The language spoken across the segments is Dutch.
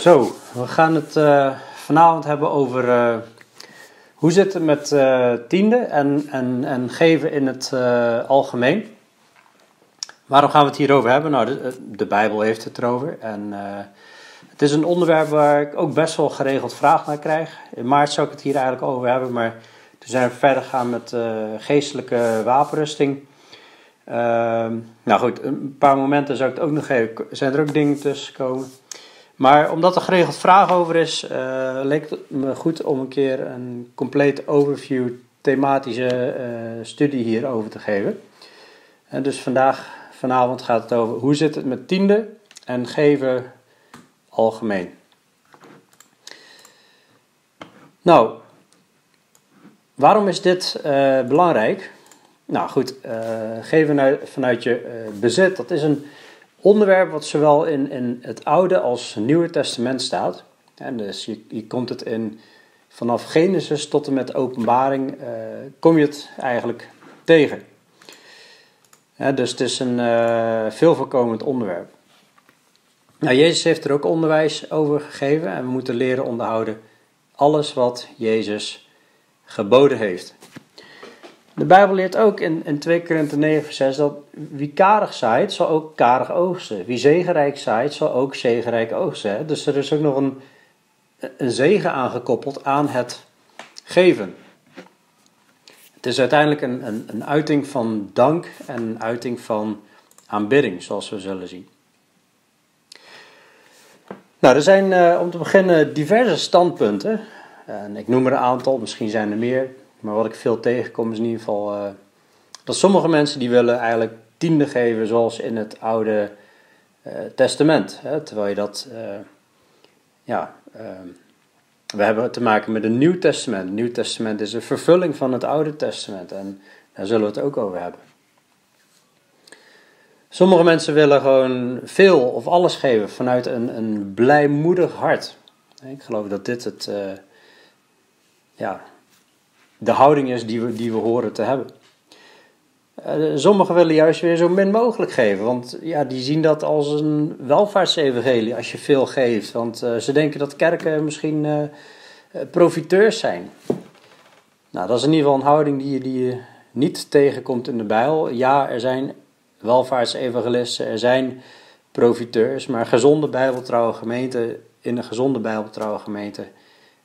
Zo, we gaan het uh, vanavond hebben over uh, hoe zit het met uh, tiende en, en, en geven in het algemeen. Waarom gaan we het hierover hebben? Nou, de, Bijbel heeft het erover. En het is een onderwerp waar ik ook best wel geregeld vraag naar krijg. In maart zou ik het hier eigenlijk over hebben, maar toen zijn we verder gegaan met geestelijke wapenrusting. Ehm, nou goed, een paar momenten zou ik het ook nog geven. Zijn er ook dingen tussen komen? Maar omdat er geregeld vraag over is, uh, leek het me goed om een keer een compleet overview thematische uh, studie hierover te geven. En dus vandaag, vanavond gaat het over hoe zit het met tiende en geven algemeen. Nou, waarom is dit uh, belangrijk? Nou goed, geven vanuit je bezit, dat is een onderwerp wat zowel in, in het Oude als Nieuwe Testament staat. En dus je, je komt het in, vanaf Genesis tot en met Openbaring, uh, kom je het eigenlijk tegen. dus het is een uh, veel voorkomend onderwerp. Nou, Jezus heeft er ook onderwijs over gegeven en we moeten leren onderhouden alles wat Jezus geboden heeft. De Bijbel leert ook in, in 2 Korinthe 9 vers 6 dat wie karig zaait, zal ook karig oogsten. Wie zegenrijk zaait, zal ook zegenrijk oogsten. Dus er is ook nog een, een zegen aangekoppeld aan het geven. Het is uiteindelijk een, een, een uiting van dank en een uiting van aanbidding, zoals we zullen zien. Nou, er zijn uh, om te beginnen diverse standpunten. En ik noem er een aantal, misschien zijn er meer. Maar wat ik veel tegenkom is in ieder geval uh, dat sommige mensen die willen eigenlijk tiende geven zoals in het Oude uh, Testament. Hè? Terwijl je dat, uh, ja, we hebben te maken met een Nieuw Testament. Het Nieuw Testament is een vervulling van het Oude Testament en daar zullen we het ook over hebben. Sommige mensen willen gewoon veel of alles geven vanuit een, een blijmoedig hart. Ik geloof dat dit het, ja, de houding is die we, die we horen te hebben. Uh, sommigen willen juist weer zo min mogelijk geven, want ja, die zien dat als een welvaartsevangelie als je veel geeft. Want uh, ze denken dat kerken misschien uh, profiteurs zijn. Nou, dat is in ieder geval een houding die je, die je niet tegenkomt in de Bijbel. Ja, er zijn welvaartsevangelisten, er zijn profiteurs, maar gezonde bijbeltrouwe gemeente, in een gezonde bijbeltrouwe gemeente,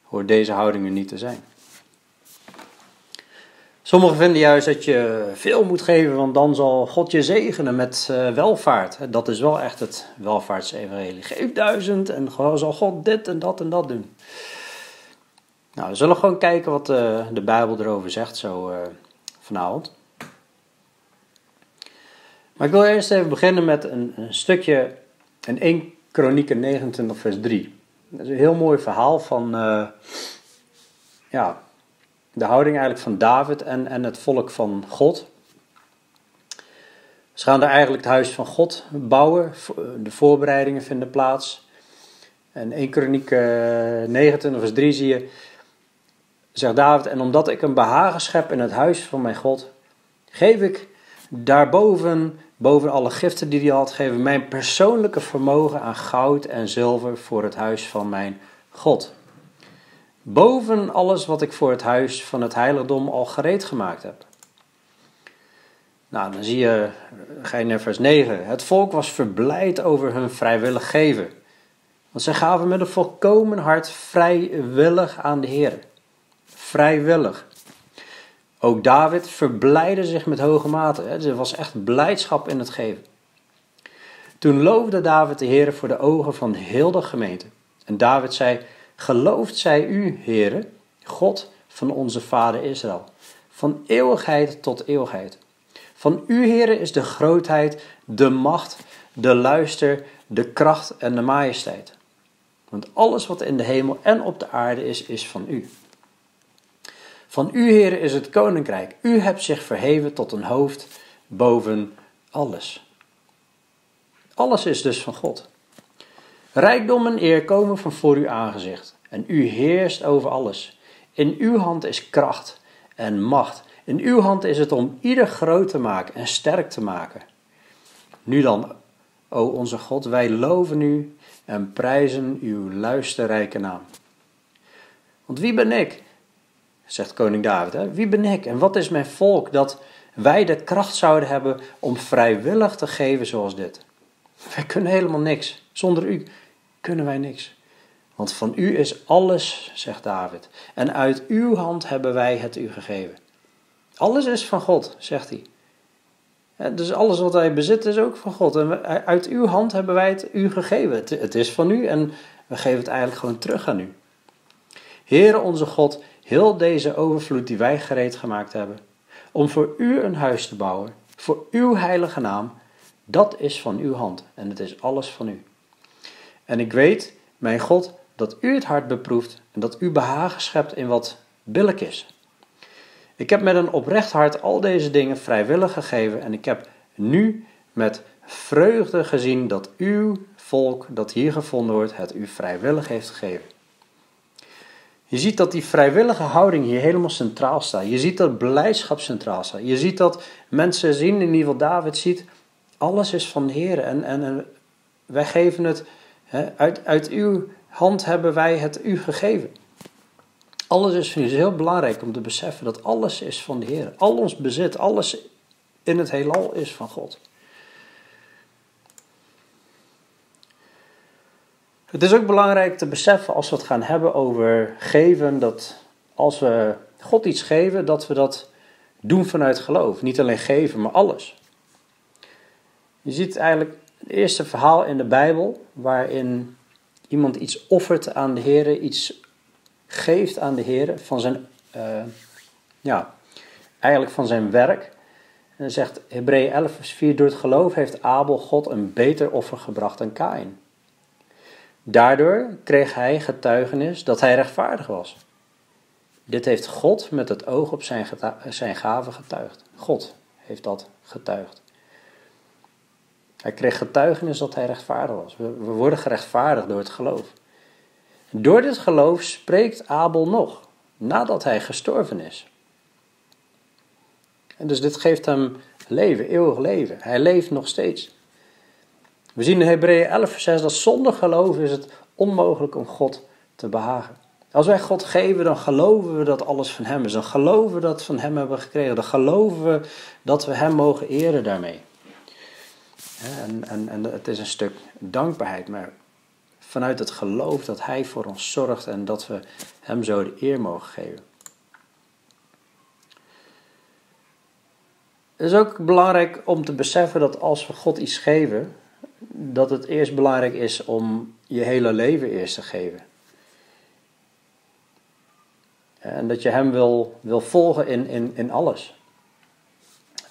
hoort deze houding er niet te zijn. Sommigen vinden juist dat je veel moet geven, want dan zal God je zegenen met uh, welvaart. Dat is wel echt het welvaartsevangelie. Geef duizend en zal God dit en dat en dat doen. Nou, we zullen gewoon kijken wat uh, de Bijbel erover zegt zo uh, vanavond. Maar ik wil eerst even beginnen met een, een stukje in 1 Kronieken 29 vers 3. Dat is een heel mooi verhaal van ja, de houding eigenlijk van David en, en het volk van God. Ze gaan daar eigenlijk het huis van God bouwen. De voorbereidingen vinden plaats. En 1 Kroniek 29 vers 3 zie je, zegt David, en omdat ik een behagen schep in het huis van mijn God, geef ik daarboven, boven alle giften die hij had, geven mijn persoonlijke vermogen aan goud en zilver voor het huis van mijn God boven alles wat ik voor het huis van het heiligdom al gereed gemaakt heb. Nou, dan zie je, ga naar vers 9. Het volk was verblijd over hun vrijwillig geven. Want zij gaven met een volkomen hart vrijwillig aan de Heer. Vrijwillig. Ook David verblijde zich met hoge mate. Er was echt blijdschap in het geven. Toen loofde David de Heer voor de ogen van heel de gemeente. En David zei: Gelooft zij u, Heere, God van onze vader Israël, van eeuwigheid tot eeuwigheid. Van u, Heere, is de grootheid, de macht, de luister, de kracht en de majesteit. Want alles wat in de hemel en op de aarde is, is van u. Van u, Heere, is het koninkrijk. U hebt zich verheven tot een hoofd boven alles. Alles is dus van God. Rijkdom en eer komen van voor uw aangezicht. En u heerst over alles. In uw hand is kracht en macht. In uw hand is het om ieder groot te maken en sterk te maken. Nu dan, o onze God, wij loven u en prijzen uw luisterrijke naam. Want wie ben ik? zegt koning David. Hè? Wie ben ik en wat is mijn volk dat wij de kracht zouden hebben om vrijwillig te geven zoals dit? Wij kunnen helemaal niks. Zonder u kunnen wij niks. Want van u is alles, zegt David. En uit uw hand hebben wij het u gegeven. Alles is van God, zegt hij. Dus alles wat wij bezitten is ook van God. En uit uw hand hebben wij het u gegeven. Het is van u en we geven het eigenlijk gewoon terug aan u. Heere onze God, heel deze overvloed die wij gereed gemaakt hebben, om voor u een huis te bouwen, voor uw heilige naam, dat is van uw hand en het is alles van u. En ik weet, mijn God, dat u het hart beproeft en dat u behagen schept in wat billijk is. Ik heb met een oprecht hart al deze dingen vrijwillig gegeven en ik heb nu met vreugde gezien dat uw volk dat hier gevonden wordt het u vrijwillig heeft gegeven. Je ziet dat die vrijwillige houding hier helemaal centraal staat. Je ziet dat blijdschap centraal staat. Je ziet dat mensen zien, in ieder geval David ziet, alles is van de Heer. En, en wij geven het, uit, uit uw hand hebben wij het u gegeven. Alles is heel belangrijk om te beseffen dat alles is van de Heer. Al ons bezit, alles in het heelal is van God. Het is ook belangrijk te beseffen als we het gaan hebben over geven, dat als we God iets geven, dat we dat doen vanuit geloof. Niet alleen geven, maar alles. Je ziet eigenlijk het eerste verhaal in de Bijbel waarin iemand iets offert aan de Heer, iets geeft aan de Heer van zijn, uh, ja, eigenlijk van zijn werk. En dan zegt Hebreeën 11 vers 4, door het geloof heeft Abel God een beter offer gebracht dan Kain. Daardoor kreeg hij getuigenis dat hij rechtvaardig was. Dit heeft God met het oog op zijn, zijn gave getuigd. God heeft dat getuigd. Hij kreeg getuigenis dat hij rechtvaardig was. We, worden gerechtvaardigd door het geloof. Door dit geloof spreekt Abel nog, nadat hij gestorven is. En dus dit geeft hem leven, eeuwig leven. Hij leeft nog steeds. We zien in Hebreeën 11 vers 6 dat zonder geloof is het onmogelijk om God te behagen. Als wij God geven, dan geloven we dat alles van Hem is. Dan geloven we dat we van Hem hebben gekregen. Dan geloven we dat we Hem mogen eren daarmee. En, en, en het is een stuk dankbaarheid, maar vanuit het geloof dat Hij voor ons zorgt en dat we Hem zo de eer mogen geven. Het is ook belangrijk om te beseffen dat als we God iets geven, dat het eerst belangrijk is om je hele leven eerst te geven. En dat je hem wil, wil volgen in, in, in alles.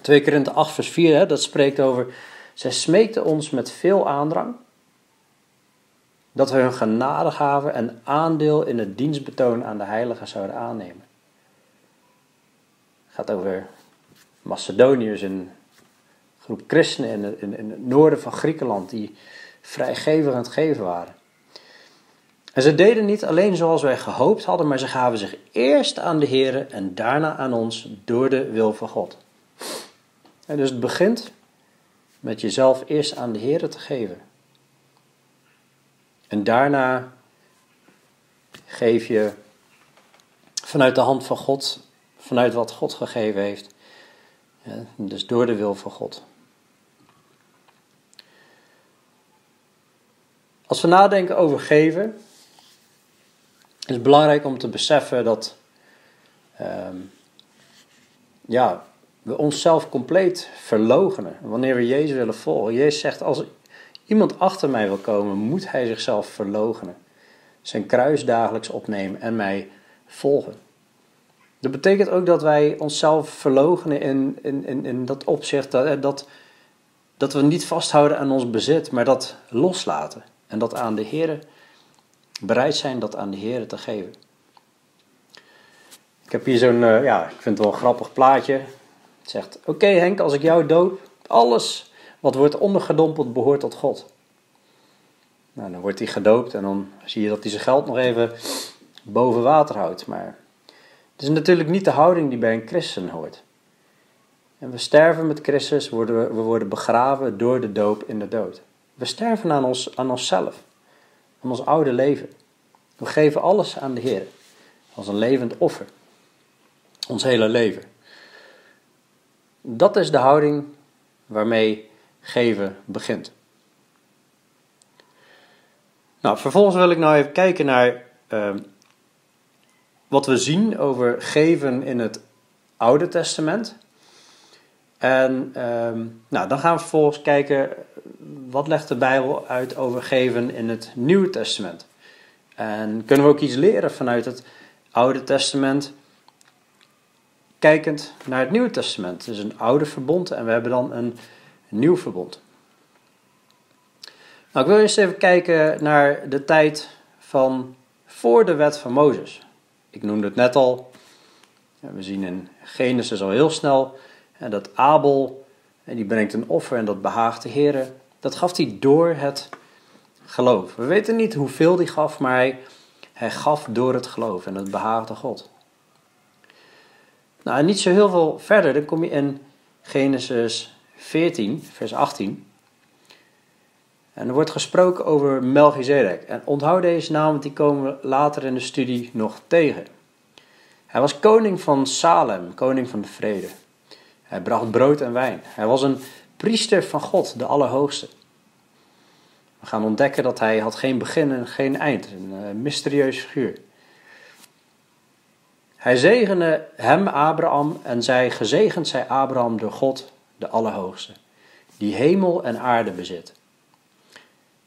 2 Korinthe 8 vers 4, hè, dat spreekt over... Zij smeekten ons met veel aandrang... dat we hun genade gaven en aandeel in het dienstbetoon aan de heiligen zouden aannemen. Het gaat over Macedoniërs in groep christenen in het, in het noorden van Griekenland die vrijgevig aan het geven waren. En ze deden niet alleen zoals wij gehoopt hadden, maar ze gaven zich eerst aan de Heer en daarna aan ons door de wil van God. En dus het begint met jezelf eerst aan de Heer te geven. En daarna geef je vanuit de hand van God, vanuit wat God gegeven heeft. dus door de wil van God. Als we nadenken over geven, is het belangrijk om te beseffen dat ehm, ja, we onszelf compleet verlogenen wanneer we Jezus willen volgen. Jezus zegt, als iemand achter mij wil komen, moet hij zichzelf verlogenen. Zijn kruis dagelijks opnemen en mij volgen. Dat betekent ook dat wij onszelf verlogenen in, in, in, dat opzicht dat, dat, dat we niet vasthouden aan ons bezit, maar dat loslaten. En dat aan de Heer bereid zijn dat aan de Heer te geven. Ik heb hier zo'n, uh, ja, ik vind het wel een grappig plaatje. Zegt, oké Henk, als ik jou dood, alles wat wordt ondergedompeld behoort tot God. Nou, dan wordt hij gedoopt en dan zie je dat hij zijn geld nog even boven water houdt. Maar het is natuurlijk niet de houding die bij een christen hoort. En we sterven met Christus, we worden, we worden begraven door de doop in de dood. We sterven aan, ons, aan onszelf. aan ons oude leven. We geven alles aan de Heer, als een levend offer. Ons hele leven. Dat is de houding waarmee geven begint. Nou, vervolgens wil ik nou even kijken naar uh, wat we zien over geven in het Oude Testament. En uh, nou, dan gaan we vervolgens kijken wat legt de Bijbel uit over geven in het Nieuwe Testament. En kunnen we ook iets leren vanuit het Oude Testament, kijkend naar het Nieuwe Testament. Het is een oude verbond en we hebben dan een nieuw verbond. Nou, ik wil eerst even kijken naar de tijd van voor de wet van Mozes. Ik noemde het net al. We zien in Genesis al heel snel dat Abel, die brengt een offer en dat behaagt de Heer. Dat gaf hij door het geloof. We weten niet hoeveel hij gaf, maar hij, hij gaf door het geloof en het behaagde God. Nou, en niet zo heel veel verder, dan kom je in Genesis 14, vers 18. En er wordt gesproken over Melchizedek. En onthoud deze naam, want die komen we later in de studie nog tegen. Hij was koning van Salem, koning van de vrede. Hij bracht brood en wijn. Hij was een priester van God, de Allerhoogste. We gaan ontdekken dat hij had geen begin en geen eind. Een uh, mysterieus figuur. Hij zegende hem, Abraham, en zij gezegend zij Abraham door God, de Allerhoogste, die hemel en aarde bezit.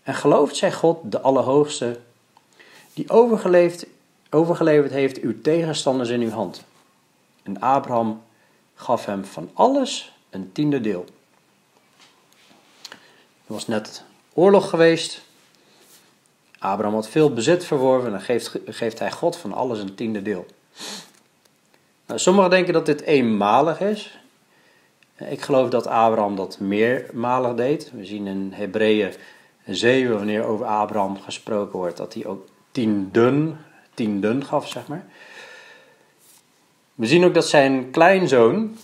En gelooft zij God, de Allerhoogste, die overgeleverd, heeft uw tegenstanders in uw hand. En Abraham gaf hem van alles een tiende deel. Er was net oorlog geweest. Abraham had veel bezit verworven en geeft, geeft hij God van alles een tiende deel. Nou, sommigen denken dat dit eenmalig is. Ik geloof dat Abraham dat meermalig deed. We zien in Hebreeën 7, wanneer over Abraham gesproken wordt, dat hij ook tienden, tienden gaf, zeg maar. We zien ook dat zijn kleinzoon,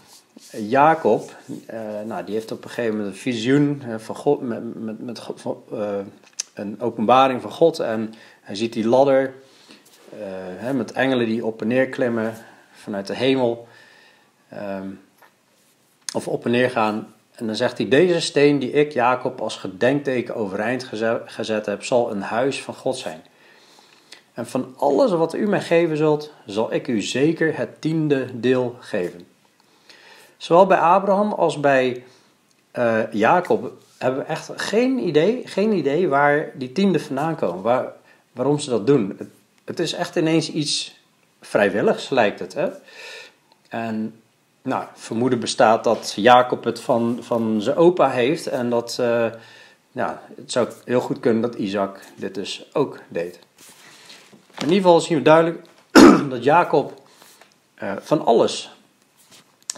Jacob, uh, nou, die heeft op een gegeven moment een visioen uh, van God, met, met, met God, uh, een openbaring van God. En hij ziet die ladder hè, met engelen die op en neer klimmen vanuit de hemel. Um, of op en neer gaan. En dan zegt hij: Deze steen die ik, Jacob, als gedenkteken overeind gezet heb, zal een huis van God zijn. En van alles wat u mij geven zult, zal ik u zeker het tiende deel geven. Zowel bij Abraham als bij uh, Jacob hebben we echt geen idee, geen idee waar die tiende vandaan komen, waar, waarom ze dat doen. Het, het, is echt ineens iets vrijwilligs, lijkt het. Hè? En nou, vermoeden bestaat dat Jacob het van, van zijn opa heeft en dat ja, het zou heel goed kunnen dat Isaac dit dus ook deed. In ieder geval zien we duidelijk dat Jacob uh, van alles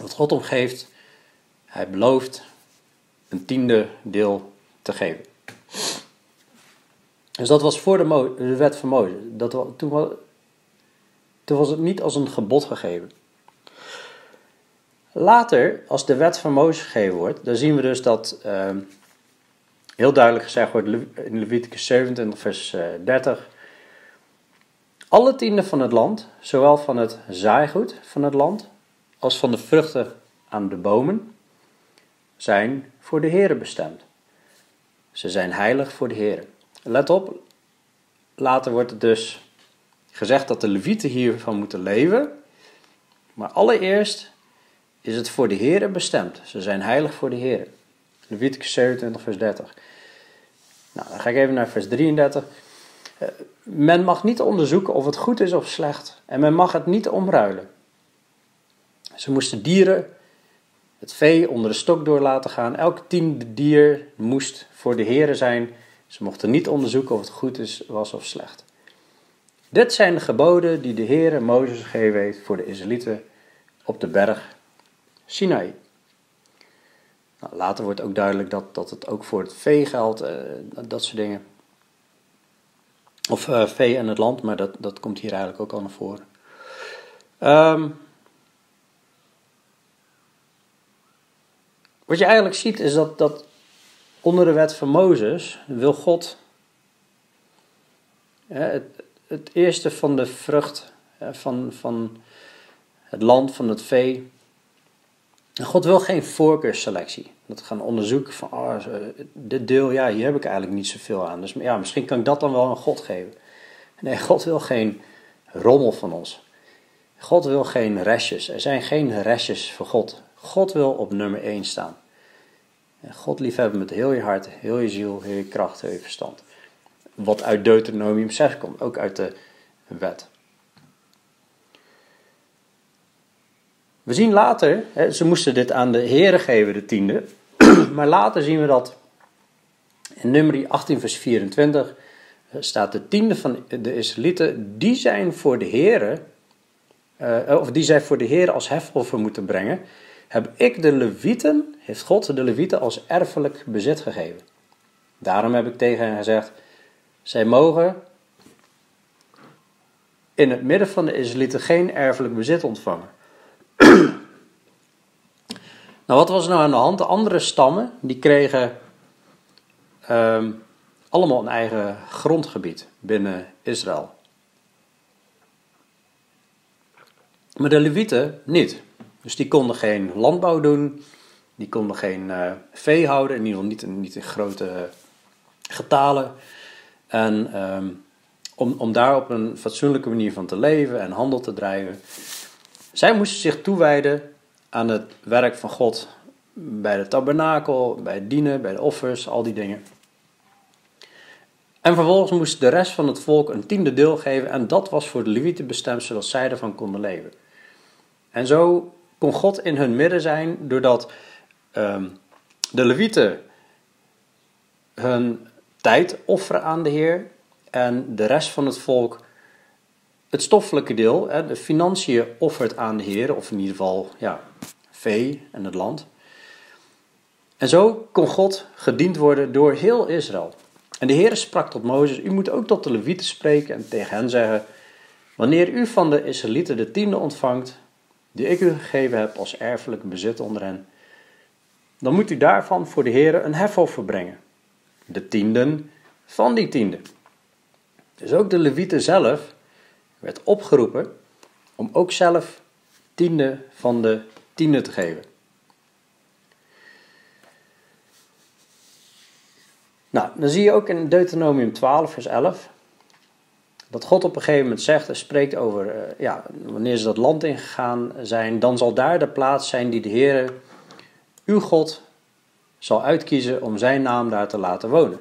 wat God hem geeft, hij belooft een tiende deel te geven. Dus dat was voor de, de wet van Mozes. Dat, toen, toen was het niet als een gebod gegeven. Later, als de wet van Mozes gegeven wordt, dan zien we dus dat uh, heel duidelijk gezegd wordt in Leviticus 27, vers 30. Eh, Alle tienden van het land, zowel van het zaaigoed van het land als van de vruchten aan de bomen, zijn voor de Heere bestemd. Ze zijn heilig voor de Heere. Let op, later wordt het dus gezegd dat de levieten hiervan moeten leven. Maar allereerst is het voor de Heer bestemd. Ze zijn heilig voor de Heer. Leviticus 27, vers 30. Nou, dan ga ik even naar vers 33. Eh, men mag niet onderzoeken of het goed is of slecht. En men mag het niet omruilen. Ze moesten dieren, het vee, onder de stok door laten gaan. Elk tiende dier moest voor de Heer zijn. Ze mochten niet onderzoeken of het goed is, was of slecht. Dit zijn de geboden die de Heer Mozes gegeven heeft voor de Israëlieten op de berg Sinai. Nou, later wordt ook duidelijk dat, dat het ook voor het vee geldt, uh, dat soort dingen. Of uh, vee en het land, maar dat, dat komt hier eigenlijk ook al naar voren. Um, wat je eigenlijk ziet is dat, dat onder de wet van Mozes wil God het eerste van de vrucht van, van het land, van het vee. God wil geen voorkeursselectie. Dat gaan onderzoeken van, oh, dit deel, ja, hier heb ik eigenlijk niet zoveel aan. Dus ja, misschien kan ik dat dan wel aan God geven. Nee, God wil geen rommel van ons. God wil geen restjes. Er zijn geen restjes voor God. God wil op nummer 1 staan. God liefhebben met heel je hart, heel je ziel, heel je kracht, heel je verstand. Wat uit Deuteronomium 6 komt, ook uit de wet. We zien later, hè, ze moesten dit aan de heren geven, de tiende. Maar later zien we dat in nummer 18 vers 24 eh, staat de tiende van de Israëlieten, die zijn voor de heren, uh, of die zij voor de heren als hefoffer moeten brengen, heb ik de levieten, heeft God de levieten als erfelijk bezit gegeven. Daarom heb ik tegen hen gezegd, zij mogen in het midden van de Israëlieten geen erfelijk bezit ontvangen. nou, wat was er nou aan de hand? De andere stammen, die kregen ehm, allemaal een eigen grondgebied binnen Israël. Maar de Levieten niet. Dus die konden geen landbouw doen, die konden geen uh, vee houden, in ieder geval niet, niet in grote getalen. En ehm, om, om daar op een fatsoenlijke manier van te leven en handel te drijven. Zij moesten zich toewijden aan het werk van God bij de tabernakel, bij het dienen, bij de offers, al die dingen. En vervolgens moest de rest van het volk een tiende deel geven en dat was voor de Levieten bestemd zodat zij ervan konden leven. En zo kon God in hun midden zijn doordat ehm, de Levieten hun tijd offeren aan de Heer en de rest van het volk het stoffelijke deel, de financiën offert aan de Heer, of in ieder geval ja, vee en het land. En zo kon God gediend worden door heel Israël. En de Heer sprak tot Mozes: U moet ook tot de Levieten spreken en tegen hen zeggen: Wanneer u van de Israëlieten de tiende ontvangt, die ik u gegeven heb als erfelijk bezit onder hen, dan moet u daarvan voor de Heer een hefoffer brengen. De tienden van die tiende. Dus ook de Levieten zelf werd opgeroepen om ook zelf tiende van de tiende te geven. Nou, dan zie je ook in Deuteronomium 12, vers 11, dat God op een gegeven moment zegt en spreekt over, uh, ja, wanneer ze dat land ingegaan zijn, dan zal daar de plaats zijn die de Heer, uw God, zal uitkiezen om zijn naam daar te laten wonen.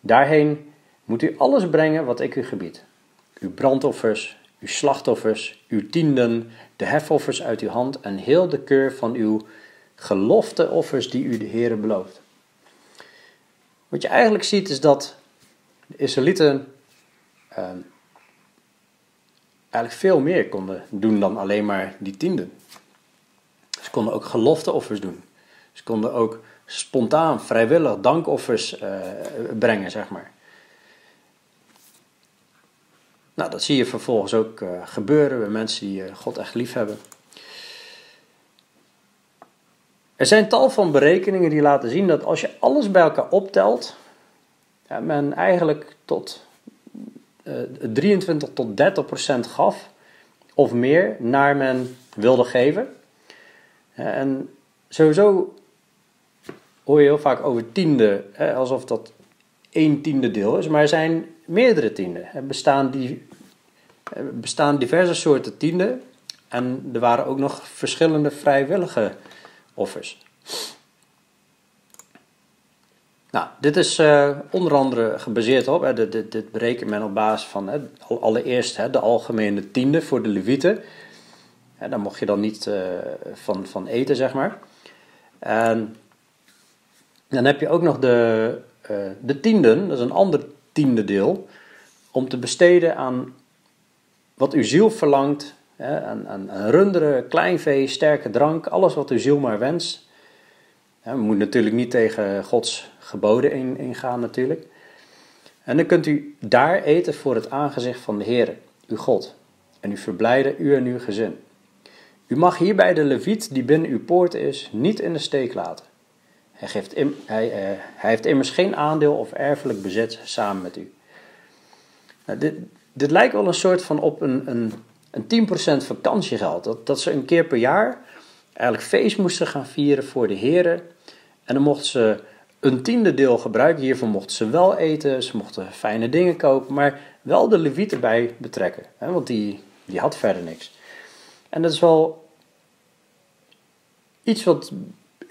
Daarheen moet u alles brengen wat ik u gebied. Uw brandoffers, uw slachtoffers, uw tienden, de hefoffers uit uw hand en heel de keur van uw gelofte offers die u de Heer belooft. Wat je eigenlijk ziet is dat de Israëlieten ehm, eigenlijk veel meer konden doen dan alleen maar die tienden. Ze konden ook gelofteoffers doen. Ze konden ook spontaan, vrijwillig dankoffers uh, brengen, zeg maar. Nou, dat zie je vervolgens ook uh, gebeuren bij mensen die uh, God echt lief hebben. Er zijn tal van berekeningen die laten zien dat als je alles bij elkaar optelt, ja, men eigenlijk tot uh, 23 tot 30 procent gaf of meer naar men wilde geven. En sowieso hoor je heel vaak over tiende, hè, alsof dat één tiende deel is, maar er zijn meerdere tienden. Er bestaan, die, bestaan diverse soorten tienden en er waren ook nog verschillende vrijwillige offers. Nou, dit is uh, onder andere gebaseerd op, hè, dit, dit, dit berekent men op basis van hè, allereerst hè, de algemene tiende voor de levieten. Daar mocht je dan niet uh, van, van eten, zeg maar. En dan heb je ook nog de, uh, de tienden, dat is een ander tiende deel, om te besteden aan wat uw ziel verlangt, hè, aan, aan, aan runderen, kleinvee, sterke drank, alles wat uw ziel maar wenst. We moeten natuurlijk niet tegen Gods geboden ingaan natuurlijk. En dan kunt u daar eten voor het aangezicht van de Heer, uw God. En u verblijden u en uw gezin. U mag hierbij de leviet die binnen uw poort is niet in de steek laten. Hij, hij, uh, hij heeft immers geen aandeel of erfelijk bezit samen met u. Nou, dit, dit lijkt wel een soort van op een, een, een 10% vakantiegeld. Dat, dat ze een keer per jaar eigenlijk feest moesten gaan vieren voor de heren. En dan mochten ze een tiende deel gebruiken. Hiervoor mochten ze wel eten, ze mochten fijne dingen kopen, maar wel de levieten bij betrekken. Hè, want die, die had verder niks. En dat is wel iets wat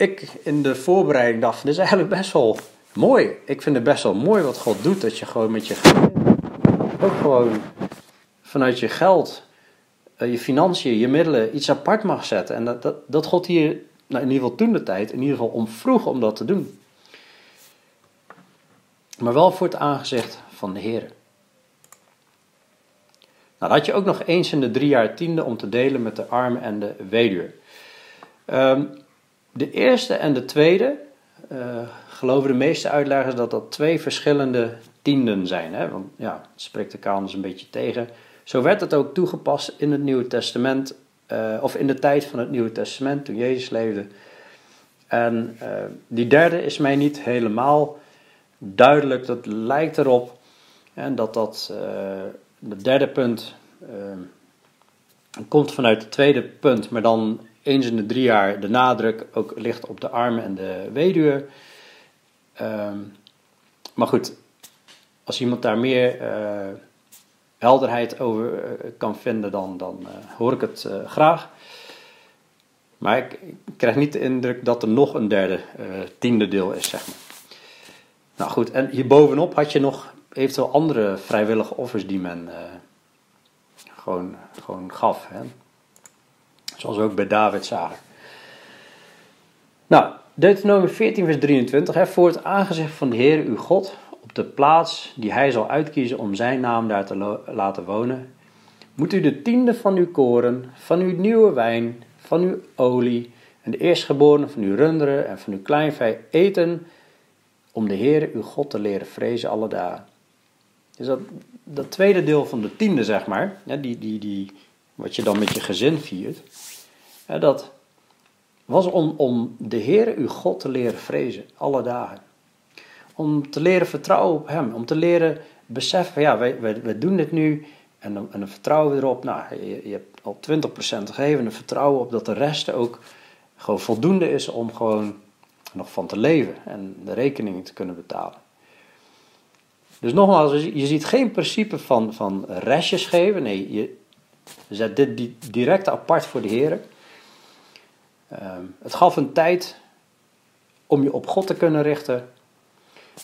ik in de voorbereiding dacht, dit is eigenlijk best wel mooi. Ik vind het best wel mooi wat God doet, dat je gewoon met je ook gewoon vanuit je geld, eh, je financiën, je middelen iets apart mag zetten. En dat, dat, dat God hier, nou in ieder geval toen de tijd, in ieder geval om vroeg om dat te doen. Maar wel voor het aangezicht van de Heer. Nou, dan had je ook nog eens in de drie jaar tiende om te delen met de armen en de weduwe. Um, de eerste en de tweede, uh, geloven de meeste uitleggers dat dat twee verschillende tienden zijn. Hè? Want ja, het spreekt de Kalenders een beetje tegen. Zo werd het ook toegepast in het Nieuwe Testament, uh, of in de tijd van het Nieuwe Testament, toen Jezus leefde. En uh, die derde is mij niet helemaal duidelijk. Dat lijkt erop en dat dat, het derde punt komt vanuit het tweede punt, maar dan eens in de drie jaar de nadruk ook ligt op de armen en de weduwe. Um, maar goed, als iemand daar meer uh, helderheid over uh, kan vinden, dan, dan uh, hoor ik het graag. Maar ik, ik, krijg niet de indruk dat er nog een derde tiende deel is, zeg maar. Nou goed, en hierbovenop had je nog eventueel andere vrijwillige offers die men gewoon, gewoon gaf. Hè? Zoals we ook bij David zagen. Nou, Deuteronomium 14 vers 23. Hè, voor het aangezicht van de Heer uw God op de plaats die hij zal uitkiezen om zijn naam daar te laten wonen, moet u de tiende van uw koren, van uw nieuwe wijn, van uw olie en de eerstgeborene van uw runderen en van uw kleinvee eten om de Heer uw God te leren vrezen alle dagen. Dus dat, dat tweede deel van de tiende, zeg maar, die, die, die, wat je dan met je gezin viert, dat was om, om de Heer uw God te leren vrezen, alle dagen. Om te leren vertrouwen op Hem, om te leren beseffen, ja, wij, doen dit nu en dan, en dan vertrouwen we erop. Nou, je, je hebt al 20% gegeven en vertrouwen op dat de rest ook gewoon voldoende is om gewoon nog van te leven en de rekeningen te kunnen betalen. Dus nogmaals, je ziet geen principe van, van restjes geven. Nee, je zet dit direct apart voor de Heer. Ehm, het gaf een tijd om je op God te kunnen richten.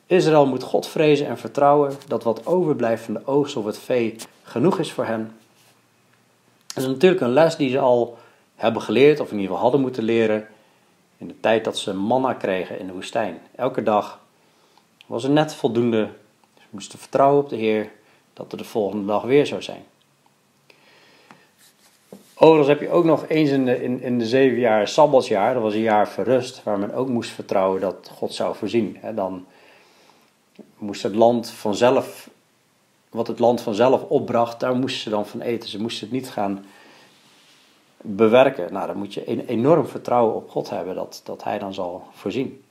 Israël moet God vrezen en vertrouwen dat wat overblijft van de oogst of het vee genoeg is voor hen. Dat is natuurlijk een les die ze al hebben geleerd, of in ieder geval hadden moeten leren, in de tijd dat ze manna kregen in de woestijn. Elke dag was er net voldoende. Ze moesten vertrouwen op de Heer dat er de volgende dag weer zou zijn. Overigens heb je ook nog eens in de, in, in de zeven jaar Sabbatsjaar, dat was een jaar verrust, waar men ook moest vertrouwen dat God zou voorzien. Dan moest het land vanzelf, wat het land vanzelf opbracht, daar moesten ze dan van eten. Ze moesten het niet gaan bewerken. Nou, dan moet je een enorm vertrouwen op God hebben dat, dat Hij dan zal voorzien.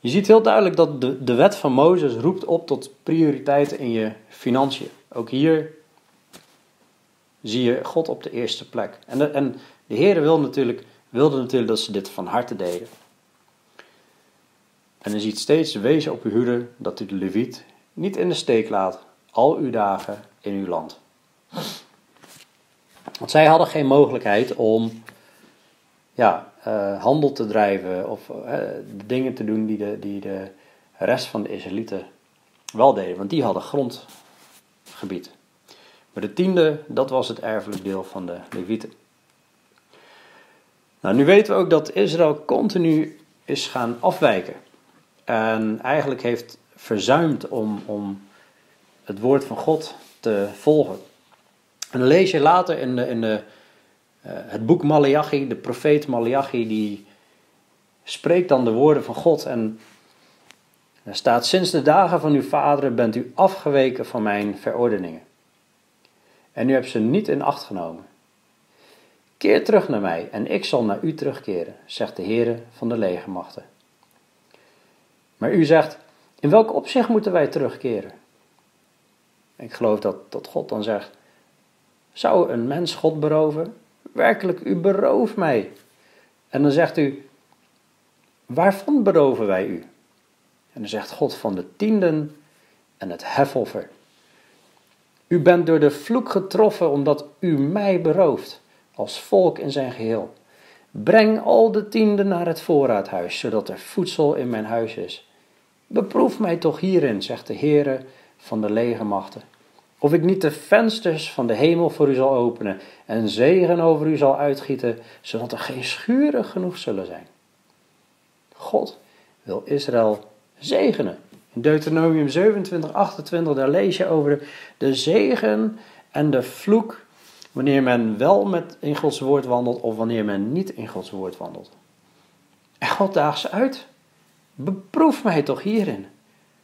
Je ziet heel duidelijk dat de, de wet van Mozes roept op tot prioriteiten in je financiën. Ook hier zie je God op de eerste plek. En de, en de wil natuurlijk, wilde natuurlijk dat ze dit van harte deden. En hij ziet steeds wezen op uw hoede dat u de leviet niet in de steek laat, al uw dagen in uw land. Want zij hadden geen mogelijkheid om ja, uh, handel te drijven of uh, de dingen te doen die de, die de rest van de Israëlieten wel deden. Want die hadden grondgebied. Maar de tiende, dat was het erfelijk deel van de Levieten. Nou, nu weten we ook dat Israël continu is gaan afwijken. En eigenlijk heeft verzuimd om, om het woord van God te volgen. En dan lees je later in, de, in de, uh, het boek Malachi, de profeet Malachi, die spreekt dan de woorden van God. En er staat: Sinds de dagen van uw vaderen bent u afgeweken van mijn verordeningen. En u hebt ze niet in acht genomen. Keer terug naar mij en ik zal naar u terugkeren, zegt de Heere van de legermachten. Maar u zegt, in welk opzicht moeten wij terugkeren? Ik geloof dat, dat God dan zegt: Zou een mens God beroven? Werkelijk, u berooft mij. En dan zegt u: Waarvan beroven wij u? En dan zegt God van de tienden en het hefoffer. U bent door de vloek getroffen omdat u mij berooft, als volk in zijn geheel. Breng al de tienden naar het voorraadhuis, zodat er voedsel in mijn huis is. Beproef mij toch hierin, zegt de Heere van de legermachten, of ik niet de vensters van de hemel voor u zal openen en zegen over u zal uitgieten, zodat er geen schuren genoeg zullen zijn. God wil Israël zegenen. In Deuteronomium 27, 28, daar lees je over de zegen en de vloek wanneer men wel met in Gods woord wandelt of wanneer men niet in Gods woord wandelt. En God daagt ze uit. Beproef mij toch hierin,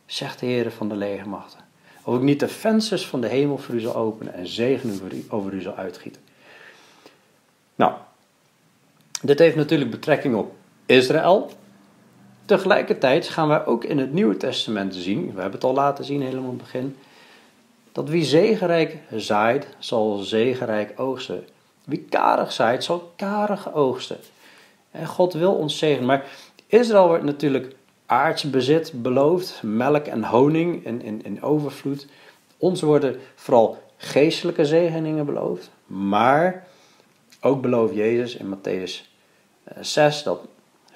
zegt de Heer van de legermachten. Of ik niet de vensters van de hemel voor u zal openen en zegen over u zal uitgieten. Nou, dit heeft natuurlijk betrekking op Israël. Tegelijkertijd gaan wij ook in het Nieuwe Testament zien, we hebben het al laten zien helemaal in het begin, dat wie zegenrijk zaait, zal zegenrijk oogsten. Wie karig zaait, zal karig oogsten. En God wil ons zegenen. Maar Israël wordt natuurlijk aards bezit beloofd, melk en honing in, in, in overvloed. Ons worden vooral geestelijke zegeningen beloofd. Maar ook belooft Jezus in Matthäus 6 eh, dat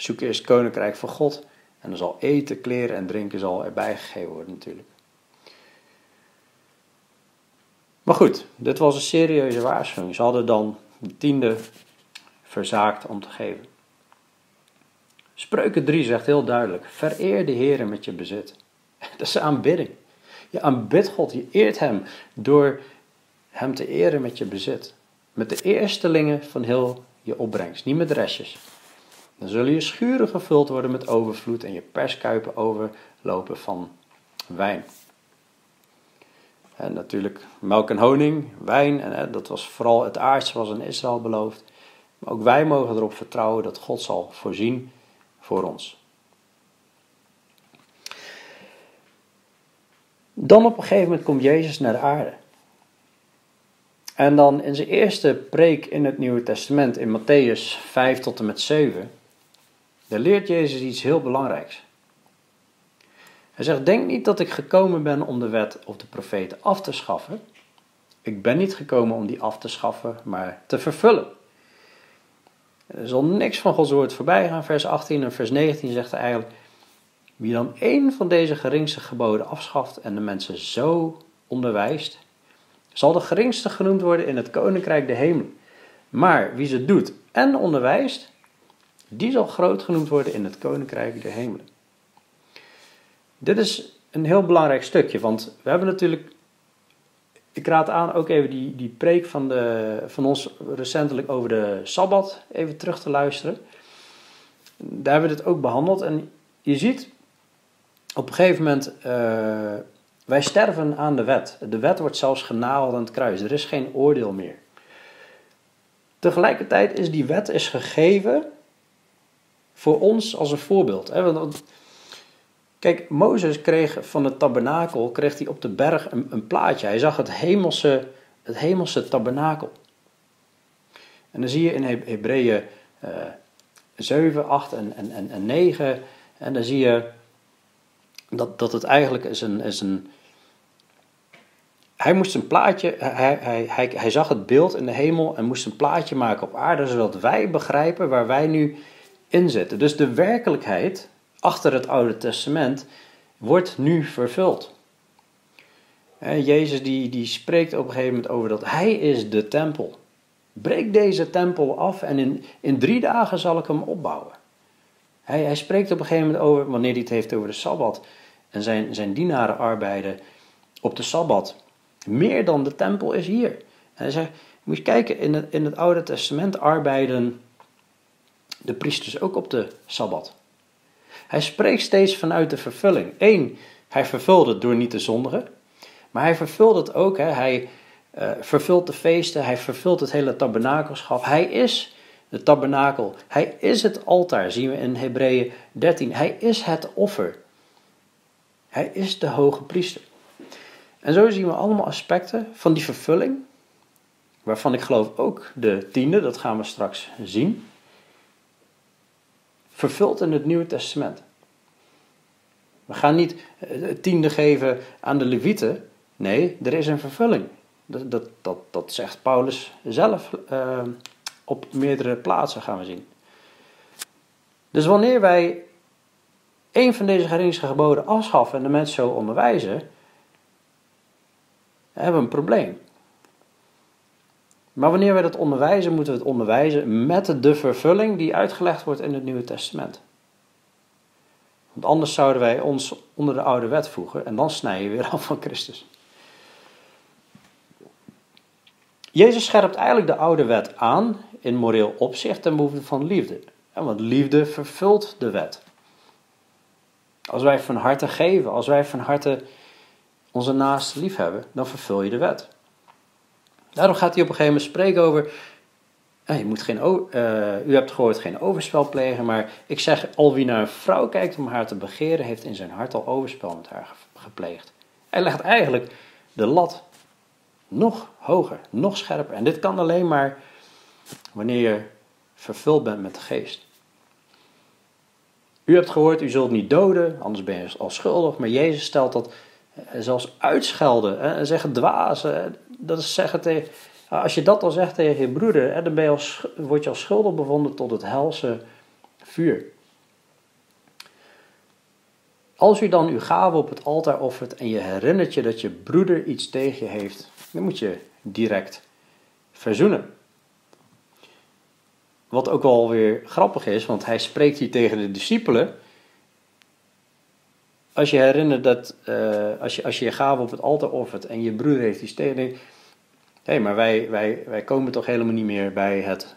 zoek eerst het koninkrijk van God. En er zal eten, kleren en drinken zal erbij gegeven worden natuurlijk. Maar goed, dit was een serieuze waarschuwing. Ze hadden dan de tiende verzaakt om te geven. Spreuken 3 zegt heel duidelijk: Vereer de Heer met je bezit. Dat is aanbidding. Je aanbidt God, je eert Hem door Hem te eren met je bezit. Met de eerstelingen van heel je opbrengst, niet met restjes. Dan zullen je schuren gevuld worden met overvloed en je perskuipen overlopen van wijn. En natuurlijk melk en honing, wijn, en dat was vooral het aardse was in Israël beloofd. Maar ook wij mogen erop vertrouwen dat God zal voorzien voor ons. Dan op een gegeven moment komt Jezus naar de aarde. En dan in zijn eerste preek in het Nieuwe Testament, in Matthäus 5 tot en met 7, daar leert Jezus iets heel belangrijks. Hij zegt: Denk niet dat ik gekomen ben om de wet of de profeten af te schaffen. Ik ben niet gekomen om die af te schaffen, maar te vervullen. Er zal niks van Gods woord voorbij gaan. Vers 18 en vers 19 zegt hij eigenlijk: Wie dan één van deze geringste geboden afschaft en de mensen zo onderwijst, zal de geringste genoemd worden in het koninkrijk de hemel. Maar wie ze doet en onderwijst, die zal groot genoemd worden in het koninkrijk der hemelen. Dit is een heel belangrijk stukje, want we hebben natuurlijk. Ik raad aan ook even die, die preek van, de, van ons recentelijk over de sabbat even terug te luisteren. Daar hebben we het ook behandeld. En je ziet op een gegeven moment, uh, wij sterven aan de wet. De wet wordt zelfs genageld aan het kruis. Er is geen oordeel meer. Tegelijkertijd is die wet is gegeven voor ons als een voorbeeld. Hè? Kijk, Mozes kreeg van het tabernakel, kreeg hij op de berg een, een plaatje. Hij zag het hemelse, het hemelse tabernakel. En dan zie je in Hebreeën uh, 7, 8 en, en, en 9, en dan zie je dat, dat het eigenlijk is een, is een, hij moest een plaatje, hij, hij, hij zag het beeld in de hemel en moest een plaatje maken op aarde, zodat wij begrijpen waar wij nu Dus de werkelijkheid achter het Oude Testament wordt nu vervuld. Jezus die, die spreekt op een gegeven moment over dat Hij is de tempel. Breek deze tempel af en in, in drie dagen zal ik hem opbouwen. Hij, hij spreekt op een gegeven moment over, wanneer hij het heeft over de Sabbat, en zijn, zijn dienaren arbeiden op de Sabbat. Meer dan de tempel is hier. En hij zegt, moet je kijken, in het, in het Oude Testament arbeiden de priesters ook op de Sabbat. Hij spreekt steeds vanuit de vervulling. Eén, hij vervult het door niet te zondigen. Maar hij vervult het ook. Hè. Hij uh, vervult de feesten. Hij vervult het hele tabernakelschap. Hij is de tabernakel. Hij is het altaar, zien we in Hebreeën 13. Hij is het offer. Hij is de hoge priester. En zo zien we allemaal aspecten van die vervulling, waarvan ik geloof ook de tiende, dat gaan we straks zien, vervuld in het Nieuwe Testament. We gaan niet het tiende geven aan de Levieten. Nee, er is een vervulling. Dat, dat, dat, dat zegt Paulus zelf uh, op meerdere plaatsen, gaan we zien. Dus wanneer wij een van deze geringsche geboden afschaffen en de mensen zo onderwijzen, hebben we een probleem. Maar wanneer wij dat onderwijzen, moeten we het onderwijzen met de vervulling die uitgelegd wordt in het Nieuwe Testament. Want anders zouden wij ons onder de oude wet voegen en dan snij je weer af van Christus. Jezus scherpt eigenlijk de oude wet aan in moreel opzicht ten behoeve van liefde. Want liefde vervult de wet. Als wij van harte geven, als wij van harte onze naaste lief hebben, dan vervul je de wet. Daarom gaat hij op een gegeven moment spreken over. je moet geen, uh, u hebt gehoord geen overspel plegen, maar ik zeg: al wie naar een vrouw kijkt om haar te begeren, heeft in zijn hart al overspel met haar gepleegd. Hij legt eigenlijk de lat nog hoger, nog scherper. En dit kan alleen maar wanneer je vervuld bent met de geest. U hebt gehoord, u zult niet doden, anders ben je al schuldig. Maar Jezus stelt dat eh, zelfs uitschelden en zeggen dwazen. Dat is zeggen tegen, als je dat al zegt tegen je broeder, dan ben je als, word je als schuldig bevonden tot het helse vuur. Als u dan uw gave op het altaar offert en je herinnert je dat je broeder iets tegen je heeft, dan moet je direct verzoenen. Wat ook wel weer grappig is, want hij spreekt hier tegen de discipelen. Als je herinnert dat uh, als, je, als je je gave op het altaar offert en je broeder heeft iets tegen je, hé, maar wij, wij, wij komen toch helemaal niet meer bij het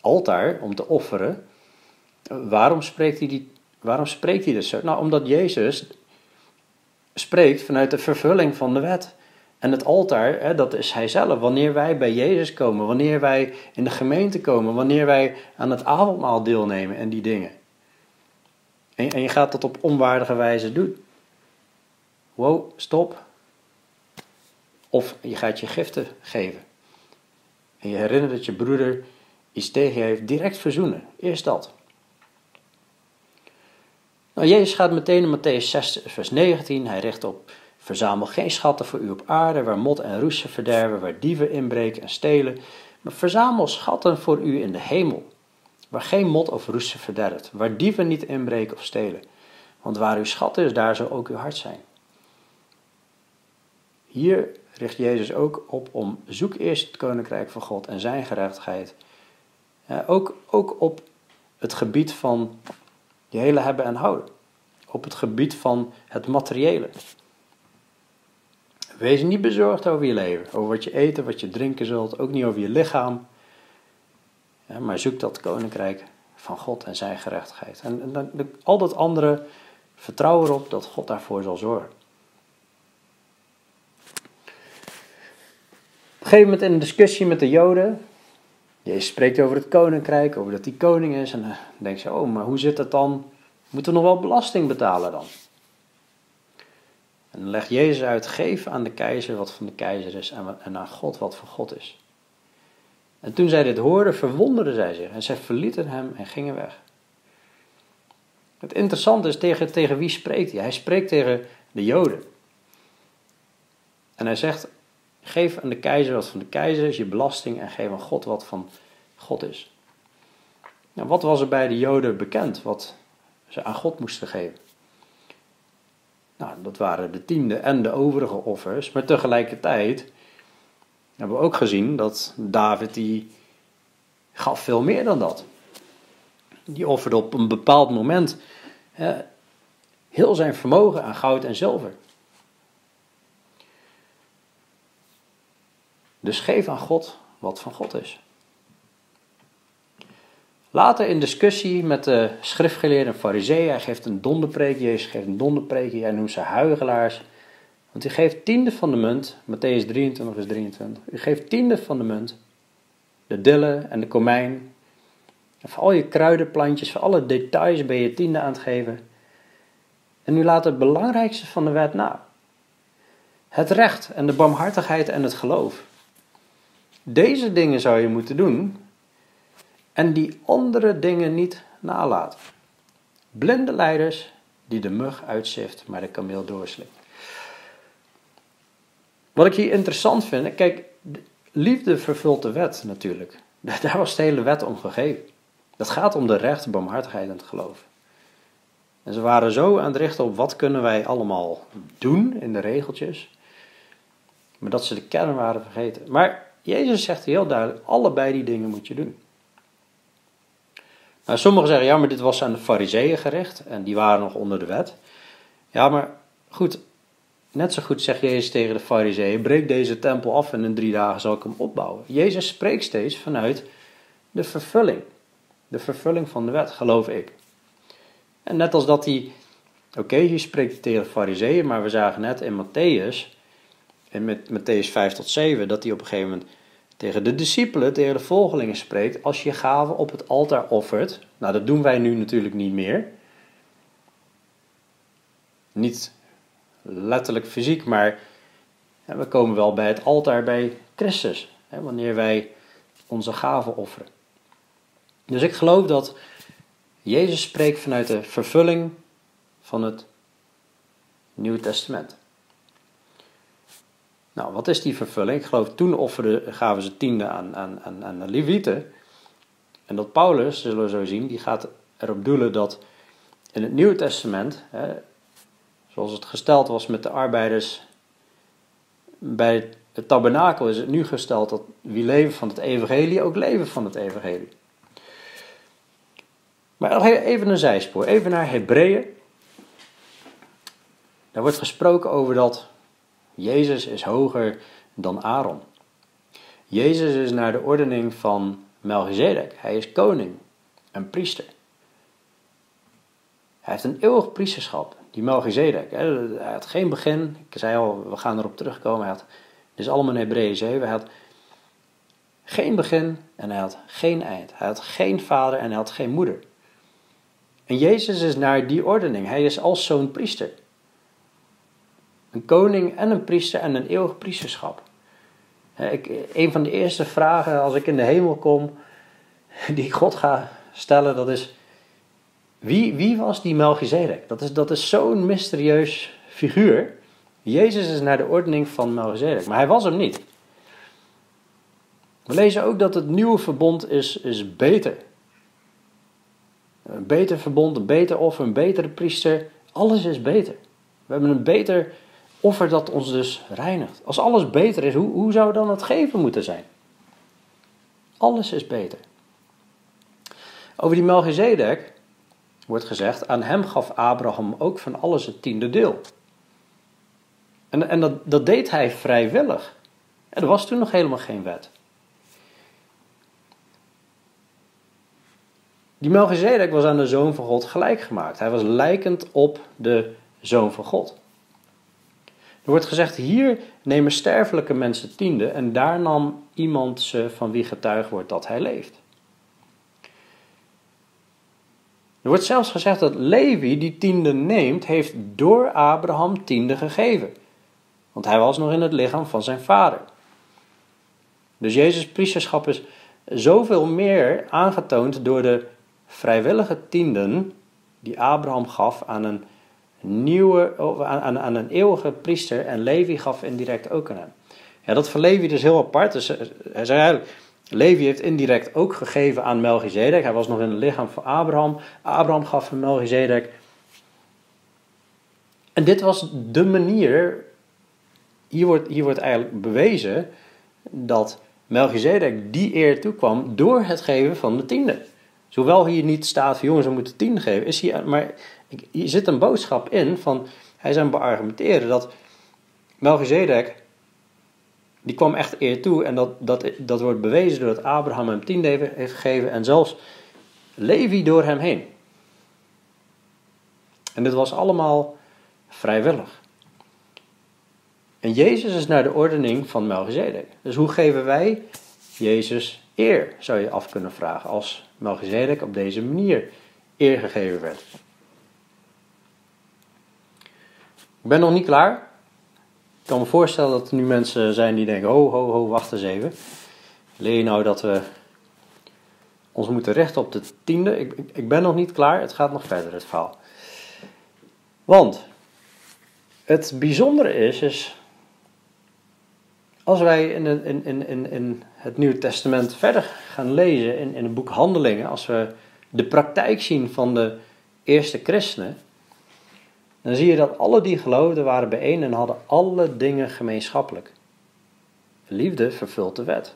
altaar om te offeren. Waarom spreekt hij, die, waarom spreekt hij dat zo? Nou, omdat Jezus spreekt vanuit de vervulling van de wet. En het altaar, hè, dat is hij zelf. Wanneer wij bij Jezus komen, wanneer wij in de gemeente komen, wanneer wij aan het avondmaal deelnemen en die dingen. En, je gaat dat op onwaardige wijze doen. Wow, stop. Of je gaat je giften geven. En je herinnert dat je broeder iets tegen je heeft, direct verzoenen. Eerst dat. Nou, Jezus gaat meteen in Matthäus 6, vers 19. Hij richt op Verzamel geen schatten voor u op aarde, waar mot en roesten verderven, waar dieven inbreken en stelen. Maar verzamel schatten voor u in de hemel, waar geen mot of roesten verderft, waar dieven niet inbreken of stelen. Want waar uw schat is, daar zal ook uw hart zijn. Hier richt Jezus ook op om zoek eerst het koninkrijk van God en zijn gerechtigheid. Ook, ook op het gebied van je hele hebben en houden. Op het gebied van het materiële. Wees niet bezorgd over je leven, over wat je eten, wat je drinken zult, ook niet over je lichaam. Maar zoek dat koninkrijk van God en zijn gerechtigheid. En, en al dat andere, vertrouw erop dat God daarvoor zal zorgen. Op een gegeven moment in een discussie met de Joden, Jezus spreekt over het koninkrijk, over dat hij koning is. En dan denk je, oh, maar hoe zit dat dan? Moeten we nog wel belasting betalen dan? En dan legt Jezus uit, geef aan de keizer wat van de keizer is en aan God wat van God is. En toen zij dit hoorden, verwonderden zij zich en zij verlieten hem en gingen weg. Het interessante is, tegen, tegen wie spreekt hij? Hij spreekt tegen de Joden. En hij zegt, geef aan de keizer wat van de keizer is, je belasting, en geef aan God wat van God is. Nou, wat was er bij de Joden bekend, wat ze aan God moesten geven? Nou, dat waren de tiende en de overige offers. Maar tegelijkertijd hebben we ook gezien dat David die gaf veel meer dan dat. Die offerde op een bepaald moment heel zijn vermogen aan goud en zilver. Dus geef aan God wat van God is. Later in discussie met de schriftgeleerde fariseeën, hij geeft een donderpreek, Jezus geeft een donderpreek, hij noemt ze huigelaars. Want u geeft tiende van de munt, Matthäus 23 vers 23, u geeft tiende van de munt, de dille en de komijn, en voor al je kruidenplantjes, voor alle details ben je tiende aan het geven. En u laat het belangrijkste van de wet na. het recht en de barmhartigheid en het geloof. Deze dingen zou je moeten doen en die andere dingen niet nalaten. Blinde leiders die de mug uitzift, maar de kameel doorslikt. Wat ik hier interessant vind, kijk, liefde vervult de wet natuurlijk. Daar was de hele wet om gegeven. Dat gaat om de recht, barmhartigheid en het geloof. En ze waren zo aan het richten op wat kunnen wij allemaal doen in de regeltjes, maar dat ze de kern waren vergeten. Maar Jezus zegt heel duidelijk, allebei die dingen moet je doen. Nou, sommigen zeggen, ja, maar dit was aan de fariseeën gericht en die waren nog onder de wet. Ja, maar goed, net zo goed zegt Jezus tegen de fariseeën, breek deze tempel af en in drie dagen zal ik hem opbouwen. Jezus spreekt steeds vanuit de vervulling. De vervulling van de wet, geloof ik. En net als dat hij, oké, hier spreekt hij tegen de fariseeën, maar we zagen net in Matthäus, in met Matthäus 5 tot 7, dat hij op een gegeven moment tegen de discipelen, tegen de volgelingen spreekt, als je gaven op het altaar offert. Nou, dat doen wij nu natuurlijk niet meer. Niet letterlijk fysiek, maar we komen wel bij het altaar bij Christus, wanneer wij onze gaven offeren. Dus ik geloof dat Jezus spreekt vanuit de vervulling van het Nieuwe Testament. Nou, wat is die vervulling? Ik geloof toen offerden, gaven ze tiende aan, aan, aan, aan de Levieten. En dat Paulus, zullen we zo zien, die gaat erop doelen dat in het Nieuwe Testament, hè, zoals het gesteld was met de arbeiders bij het tabernakel, is het nu gesteld dat wie leven van het evangelie ook leven van het evangelie. Maar even een zijspoor, even naar Hebreeën. Daar wordt gesproken over dat Jezus is hoger dan Aaron. Jezus is naar de ordening van Melchizedek. Hij is koning, een priester. Hij heeft een eeuwig priesterschap, die Melchizedek. Hij had geen begin, ik zei al, we gaan erop terugkomen. Hij had, dit is allemaal in Hebreeën 7. Hij had geen begin en hij had geen eind. Hij had geen vader en hij had geen moeder. En Jezus is naar die ordening. Hij is als zo'n priester. Een koning en een priester en een eeuwig priesterschap. Ik, een van de eerste vragen als ik in de hemel kom, die ik God ga stellen, dat is: wie, wie was die Melchizedek? Dat is, dat is zo'n mysterieus figuur. Jezus is naar de ordening van Melchizedek, maar hij was hem niet. We lezen ook dat het nieuwe verbond is, is beter. Een beter verbond, een beter offer, een betere priester. Alles is beter. We hebben een beter offer dat ons dus reinigt. Als alles beter is, hoe, hoe zou dan het geven moeten zijn? Alles is beter. Over die Melchizedek wordt gezegd, aan hem gaf Abraham ook van alles het tiende deel. En, en dat, dat deed hij vrijwillig. er was toen nog helemaal geen wet. Die Melchizedek was aan de Zoon van God gelijk gemaakt. Hij was lijkend op de Zoon van God. Er wordt gezegd, hier nemen sterfelijke mensen tiende en daar nam iemand ze van wie getuigd wordt dat hij leeft. Er wordt zelfs gezegd dat Levi die tiende neemt, heeft door Abraham tiende gegeven. Want hij was nog in het lichaam van zijn vader. Dus Jezus' priesterschap is zoveel meer aangetoond door de vrijwillige tienden die Abraham gaf aan een nieuwe, aan, aan een eeuwige priester en Levi gaf indirect ook aan hem. Ja, dat van Levi is heel apart. Dus hij zei eigenlijk, Levi heeft indirect ook gegeven aan Melchizedek. Hij was nog in het lichaam van Abraham. Abraham gaf hem Melchizedek. En dit was de manier, hier wordt, hier wordt eigenlijk bewezen dat Melchizedek die eer toekwam door het geven van de tiende. Zowel hier niet staat van jongens, we moeten tien geven, is hier, maar hier zit een boodschap in van, hij zijn beargumenteren dat Melchizedek, die kwam echt eer toe en dat, dat, dat wordt bewezen doordat Abraham hem tien heeft gegeven en zelfs Levi door hem heen. En dit was allemaal vrijwillig. En Jezus is naar de ordening van Melchizedek. Dus hoe geven wij Jezus eer, zou je af kunnen vragen, als Melchizedek op deze manier eer gegeven werd. Ik ben nog niet klaar. Kan me voorstellen dat er nu mensen zijn die denken: ho, ho, ho, wacht eens even. Leer je nou dat we ons moeten richten op de tiende? Ik, ik, ben nog niet klaar, het gaat nog verder, het verhaal. Want het bijzondere is, is als wij in, in, in, in, het Nieuwe Testament verder gaan lezen, in, in het boek Handelingen, als we de praktijk zien van de eerste christenen, dan zie je dat alle die geloofden waren bijeen en hadden alle dingen gemeenschappelijk. Liefde vervult de wet.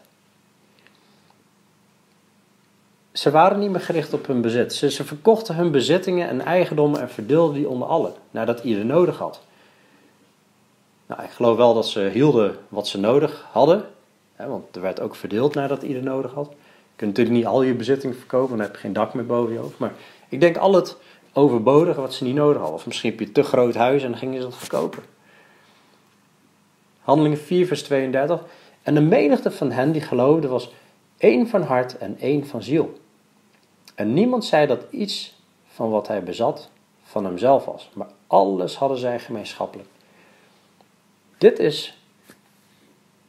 Ze waren niet meer gericht op hun bezit. Ze, verkochten hun bezittingen en eigendommen en verdeelden die onder allen, nadat ieder nodig had. Nou, ik geloof wel dat ze hielden wat ze nodig hadden, hè, want er werd ook verdeeld nadat ieder nodig had. Je kunt natuurlijk niet al je bezittingen verkopen, dan heb je geen dak meer boven je hoofd. Maar ik denk al het overbodige wat ze niet nodig hadden. Of misschien heb je te groot huis en dan gingen ze dat verkopen. Handelingen 4, vers 32. En de menigte van hen die geloofden was één van hart en één van ziel. En niemand zei dat iets van wat hij bezat van hemzelf was, maar alles hadden zij gemeenschappelijk. Dit is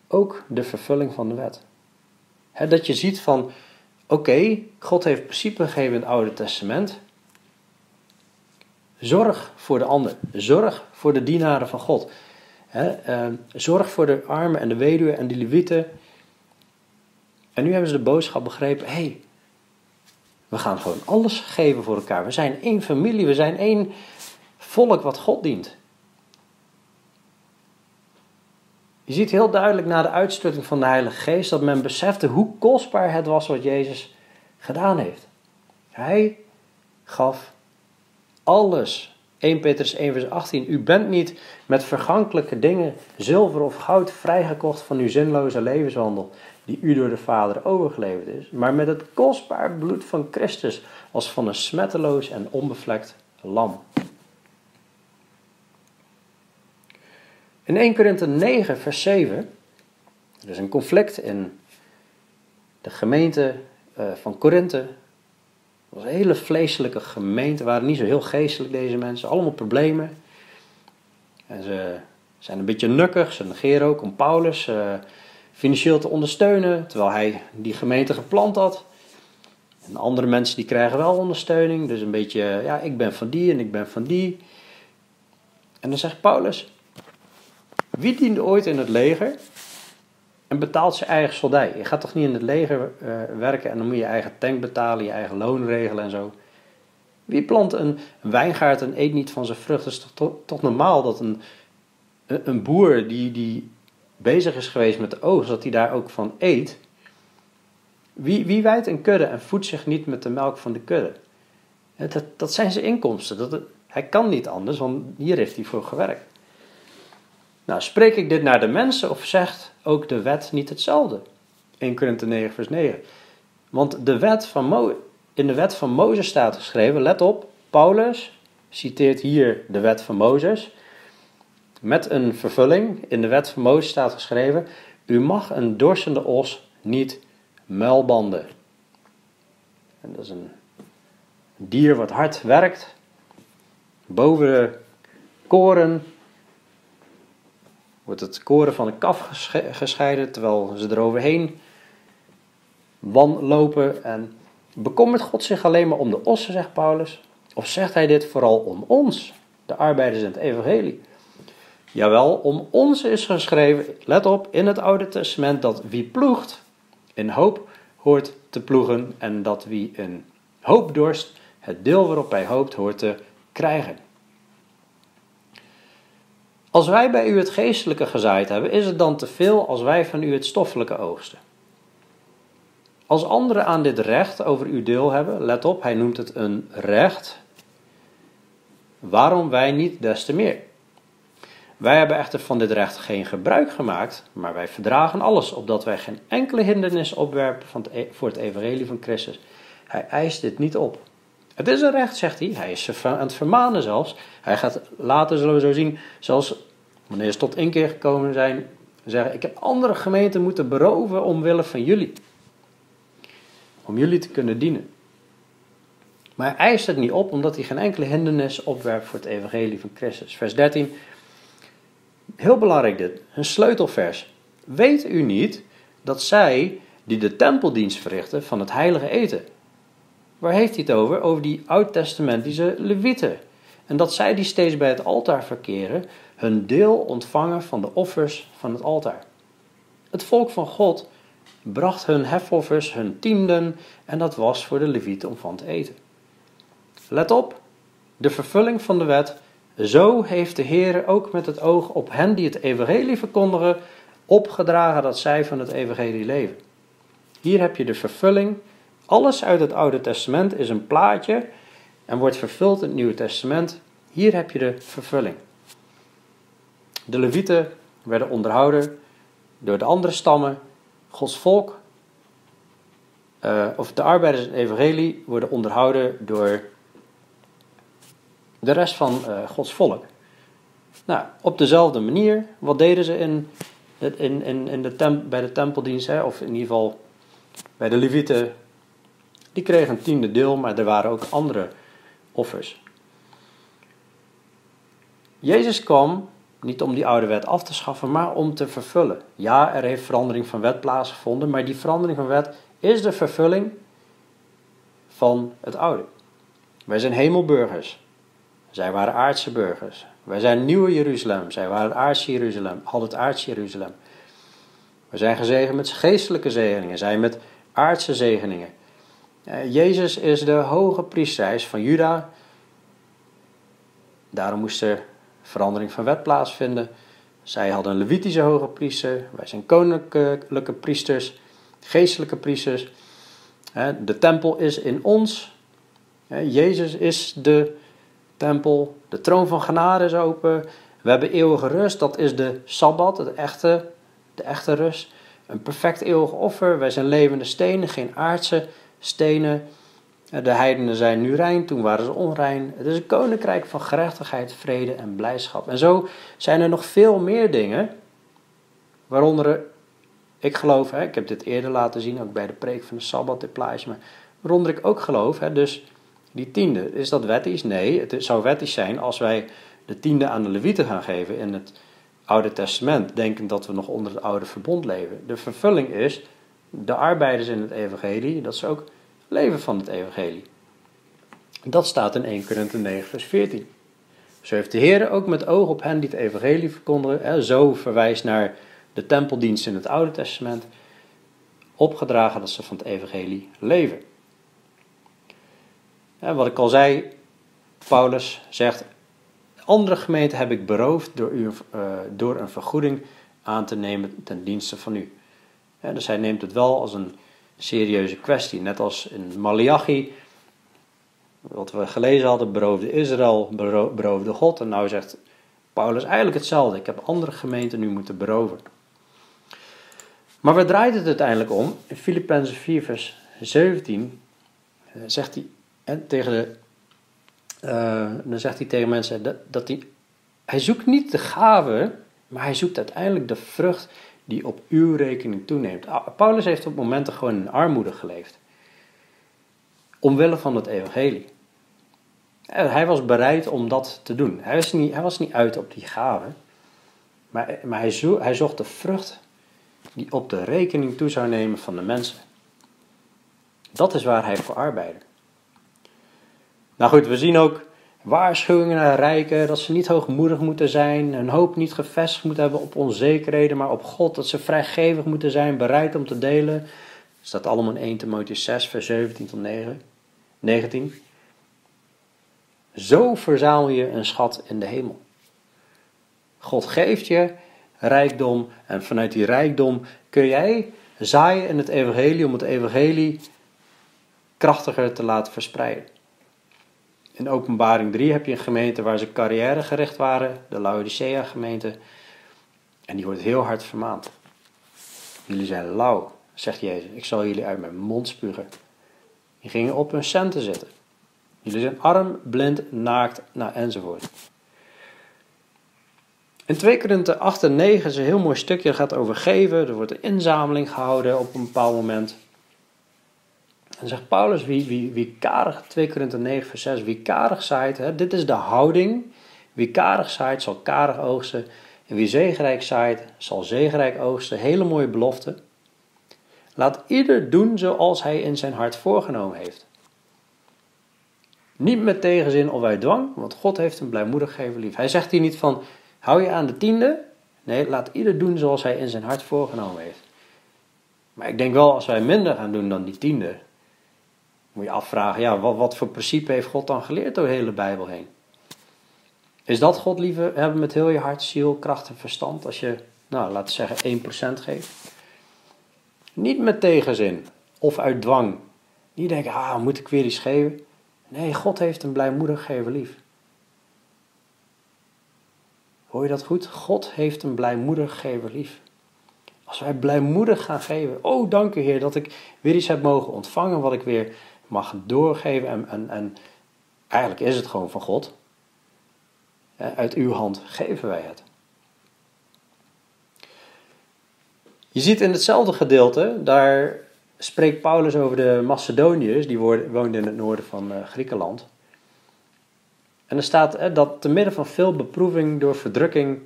ook de vervulling van de wet. dat je ziet van, oké, God heeft principe gegeven in het Oude Testament. Zorg voor de ander. Zorg voor de dienaren van God. Eh, zorg voor de armen en de weduwen en de levieten. En nu hebben ze de boodschap begrepen. Hé, hey, we gaan gewoon alles geven voor elkaar. We zijn één familie. We zijn één volk wat God dient. Je ziet heel duidelijk na de uitstorting van de Heilige Geest dat men besefte hoe kostbaar het was wat Jezus gedaan heeft. Hij gaf alles. 1 Petrus 1 vers 18. U bent niet met vergankelijke dingen, zilver of goud, vrijgekocht van uw zinloze levenswandel, die u door de Vader overgeleverd is, maar met het kostbaar bloed van Christus, als van een smetteloos en onbevlekt lam. In 1 Korinthe 9, vers 7, er is een conflict in de gemeente uh, van Korinthe. Was een hele vleeselijke gemeente, waren niet zo heel geestelijk deze mensen, allemaal problemen. En ze zijn een beetje nukkig, ze negeren ook om Paulus uh, financieel te ondersteunen, terwijl hij die gemeente geplant had. En andere mensen die krijgen wel ondersteuning, dus een beetje, ja, ik ben van die en ik ben van die. En dan zegt Paulus, wie dient ooit in het leger en betaalt zijn eigen soldij? Je gaat toch niet in het leger uh, werken en dan moet je eigen tank betalen, je eigen loon regelen en zo. Wie plant een wijngaard en eet niet van zijn vruchten? Het is toch, toch, normaal dat een, een boer die, die bezig is geweest met de oogst, dat hij daar ook van eet. Wie, wie wijdt een kudde en voedt zich niet met de melk van de kudde? Dat, dat zijn zijn inkomsten. Dat, hij kan niet anders, want hier heeft hij voor gewerkt. Nou, spreek ik dit naar de mensen of zegt ook de wet niet hetzelfde? 1 Korinthe 9 vers 9. Want de wet van Mo in de wet van Mozes staat geschreven, let op, Paulus citeert hier de wet van Mozes. Met een vervulling, in de wet van Mozes staat geschreven, u mag een dorsende os niet muilbanden. En dat is een dier wat hard werkt, boven de koren wordt het koren van de kaf gescheiden, terwijl ze eroverheen wan lopen. En bekommert God zich alleen maar om de ossen, zegt Paulus? Of zegt hij dit vooral om ons, de arbeiders in het evangelie? Jawel, om ons is geschreven, let op, in het Oude Testament, dat wie ploegt, in hoop hoort te ploegen en dat wie in hoop dorst, het deel waarop hij hoopt hoort te krijgen. Als wij bij u het geestelijke gezaaid hebben, is het dan te veel als wij van u het stoffelijke oogsten? Als anderen aan dit recht over uw deel hebben, let op, hij noemt het een recht. Waarom wij niet des te meer? Wij hebben echter van dit recht geen gebruik gemaakt, maar wij verdragen alles, opdat wij geen enkele hindernis opwerpen e- voor het evangelie van Christus. Hij eist dit niet op. Het is een recht, zegt hij. Hij is aan het vermanen zelfs. Hij gaat later, zullen we zo zien, zelfs wanneer ze tot inkeer gekomen zijn, zeggen: Ik heb andere gemeenten moeten beroven omwille van jullie. Om jullie te kunnen dienen. Maar hij eist het niet op, omdat hij geen enkele hindernis opwerpt voor het evangelie van Christus. Vers 13. heel belangrijk dit, een sleutelvers. Weet u niet dat zij die de tempeldienst verrichten van het heilige eten? Waar heeft hij het over? Over die oud-testamentische levieten. En dat zij die steeds bij het altaar verkeren, hun deel ontvangen van de offers van het altaar. Het volk van God bracht hun hefoffers, hun tienden, en dat was voor de levieten om van te eten. Let op, de vervulling van de wet, zo heeft de Heer ook met het oog op hen die het evangelie verkondigen, opgedragen dat zij van het evangelie leven. Hier heb je de vervulling. Alles uit het Oude Testament is een plaatje en wordt vervuld in het Nieuwe Testament. Hier heb je de vervulling. De Levieten werden onderhouden door de andere stammen. Gods volk, uh, of de arbeiders in het evangelie, worden onderhouden door de rest van uh, Gods volk. Nou, op dezelfde manier, wat deden ze in, in, in, in de temp, bij de tempeldienst, hè, of in ieder geval bij de Levieten? Die kregen een tiende deel, maar er waren ook andere offers. Jezus kwam niet om die oude wet af te schaffen, maar om te vervullen. Ja, er heeft verandering van wet plaatsgevonden, maar die verandering van wet is de vervulling van het oude. Wij zijn hemelburgers. Zij waren aardse burgers. Wij zijn nieuwe Jeruzalem. Zij waren aardse Jeruzalem. Had het aardse Jeruzalem. We zijn gezegend met geestelijke zegeningen. Zij met aardse zegeningen. Eh, Jezus is de hoge priester van Juda. Daarom moest er verandering van wet plaatsvinden. Zij hadden een Levitische hoge priester. Wij zijn koninklijke priesters, geestelijke priesters. De tempel is in ons. Jezus is de tempel. De troon van genade is open. We hebben eeuwige rust. Dat is de Sabbat, de echte, de echte rust. Een perfect eeuwig offer. Wij zijn levende stenen, geen aardse stenen. De heidenen zijn nu rein, toen waren ze onrein. Het is een koninkrijk van gerechtigheid, vrede en blijdschap. En zo zijn er nog veel meer dingen, waaronder, ik geloof, hè, ik heb dit eerder laten zien, ook bij de preek van de Sabbat, de plaatje, maar waaronder ik ook geloof, hè, dus die tiende, is dat wettisch? Nee, het zou wettisch zijn als wij de tiende aan de levieten gaan geven in het Oude Testament, denken dat we nog onder het oude verbond leven. De vervulling is, de arbeiders in het evangelie, dat ze ook leven van het evangelie. Dat staat in 1 Korinthe 9 vers 14. Zo heeft de Heer ook met oog op hen die het evangelie verkondigen, zo verwijst naar de tempeldienst in het Oude Testament, opgedragen dat ze van het evangelie leven. wat ik al zei, Paulus zegt, andere gemeenten heb ik beroofd door, u, uh, door een vergoeding aan te nemen ten dienste van u. dus hij neemt het wel als een serieuze kwestie. Net als in Malachi, wat we gelezen hadden, beroofde Israël, beroofde God. En nou zegt Paulus eigenlijk hetzelfde. Ik heb andere gemeenten nu moeten beroven. Maar waar draait het uiteindelijk om? In Filippenzen 4 vers 17 eh, zegt hij en tegen de, uh, dan zegt hij tegen mensen dat, dat hij, hij zoekt niet de gave, maar hij zoekt uiteindelijk de vrucht die op uw rekening toeneemt. Ah, Paulus heeft op momenten gewoon in armoede geleefd. Omwille van het evangelie. Hij was bereid om dat te doen. Hij was niet, hij was niet uit op die gave. Maar, maar hij, zo, hij zocht de vrucht die op de rekening toe zou nemen van de mensen. Dat is waar hij voor arbeidde. Nou goed, we zien ook waarschuwingen naar rijken, dat ze niet hoogmoedig moeten zijn, hun hoop niet gevestigd moeten hebben op onzekerheden, maar op God, dat ze vrijgevig moeten zijn, bereid om te delen. Dat staat allemaal in 1 Timotheüs 6, vers 17 tot 9, 19. Zo verzamel je een schat in de hemel. God geeft je rijkdom en vanuit die rijkdom kun jij zaaien in het evangelie om het evangelie krachtiger te laten verspreiden. In openbaring 3 heb je een gemeente waar ze carrièregericht waren, de Laodicea gemeente. En die wordt heel hard vermaand. Jullie zijn lauw, zegt Jezus. Ik zal jullie uit mijn mond spugen. Die gingen op hun centen zitten. Jullie zijn arm, blind, naakt, nou, enzovoort. In 2 Korinthe 8 en 9 is een heel mooi stukje. Gaat over geven. Er wordt een inzameling gehouden op een bepaald moment. En zegt Paulus, wie, wie, wie karig, 2 Korinther 9 vers 6, wie karig zaait, hè, dit is de houding, wie karig zaait zal karig oogsten, En wie zegenrijk zaait, zal zegenrijk oogsten. Hele mooie belofte. Laat ieder doen zoals hij in zijn hart voorgenomen heeft. Niet met tegenzin of uit dwang, want God heeft een blijmoedig geven lief. Hij zegt hier niet van, hou je aan de tiende? Nee, laat ieder doen zoals hij in zijn hart voorgenomen heeft. Maar ik denk wel, als wij minder gaan doen dan die tiende, moet je afvragen, ja, wat, wat voor principe heeft God dan geleerd door de hele Bijbel heen? Is dat God liever hebben met heel je hart, ziel, kracht en verstand als je, nou, laten we zeggen 1% geeft? Niet met tegenzin of uit dwang. Niet denken, ah, moet ik weer iets geven? Nee, God heeft een blijmoedig geven lief. Hoor je dat goed? God heeft een blijmoedig gever lief. Als wij blijmoedig gaan geven, oh dank u Heer dat ik weer iets heb mogen ontvangen wat ik weer mag doorgeven. En, en, en eigenlijk is het gewoon van God. Uit uw hand geven wij het. Je ziet in hetzelfde gedeelte, daar spreekt Paulus over de Macedoniërs, die woonden in het noorden van uh, Griekenland. En er staat dat te midden van veel beproeving door verdrukking,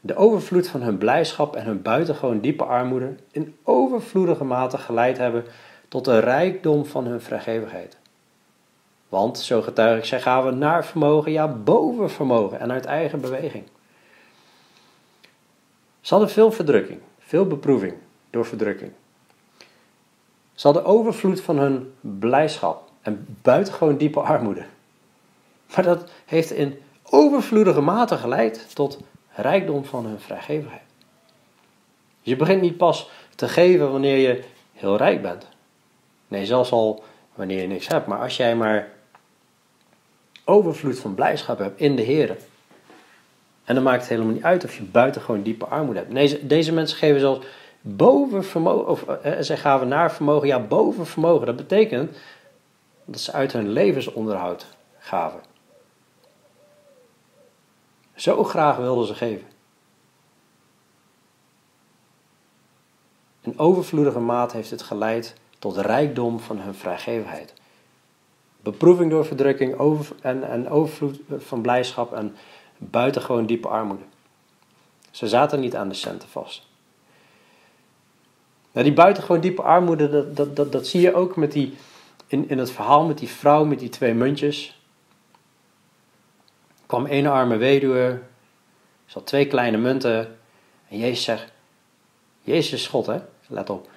de overvloed van hun blijdschap en hun buitengewoon diepe armoede in overvloedige mate geleid hebben tot de rijkdom van hun vrijgevigheid. Want, zo getuig ik, zij gaven naar vermogen, ja boven vermogen en uit eigen beweging. Ze hadden veel verdrukking, veel beproeving door verdrukking. Ze hadden overvloed van hun blijdschap en buitengewoon diepe armoede. Maar dat heeft in overvloedige mate geleid tot rijkdom van hun vrijgevigheid. Je begint niet pas te geven wanneer je heel rijk bent. Nee, zelfs al wanneer je niks hebt. Maar als jij maar overvloed van blijdschap hebt in de Heer. En dan maakt het helemaal niet uit of je buitengewoon diepe armoede hebt. Nee, deze mensen geven zelfs boven vermogen, of eh, zij gaven naar vermogen, ja, boven vermogen. Dat betekent dat ze uit hun levensonderhoud gaven. Zo graag wilden ze geven. In overvloedige maat heeft het geleid tot rijkdom van hun vrijgevigheid. Beproeving door verdrukking over, en, en overvloed van blijdschap en buitengewoon diepe armoede. Ze zaten niet aan de centen vast. Nou, die buitengewoon diepe armoede, dat, dat, dat, zie je ook met die, in, in het verhaal met die vrouw met die twee muntjes kwam een arme weduwe, zat twee kleine munten. En Jezus zegt, Jezus is God hè, let op.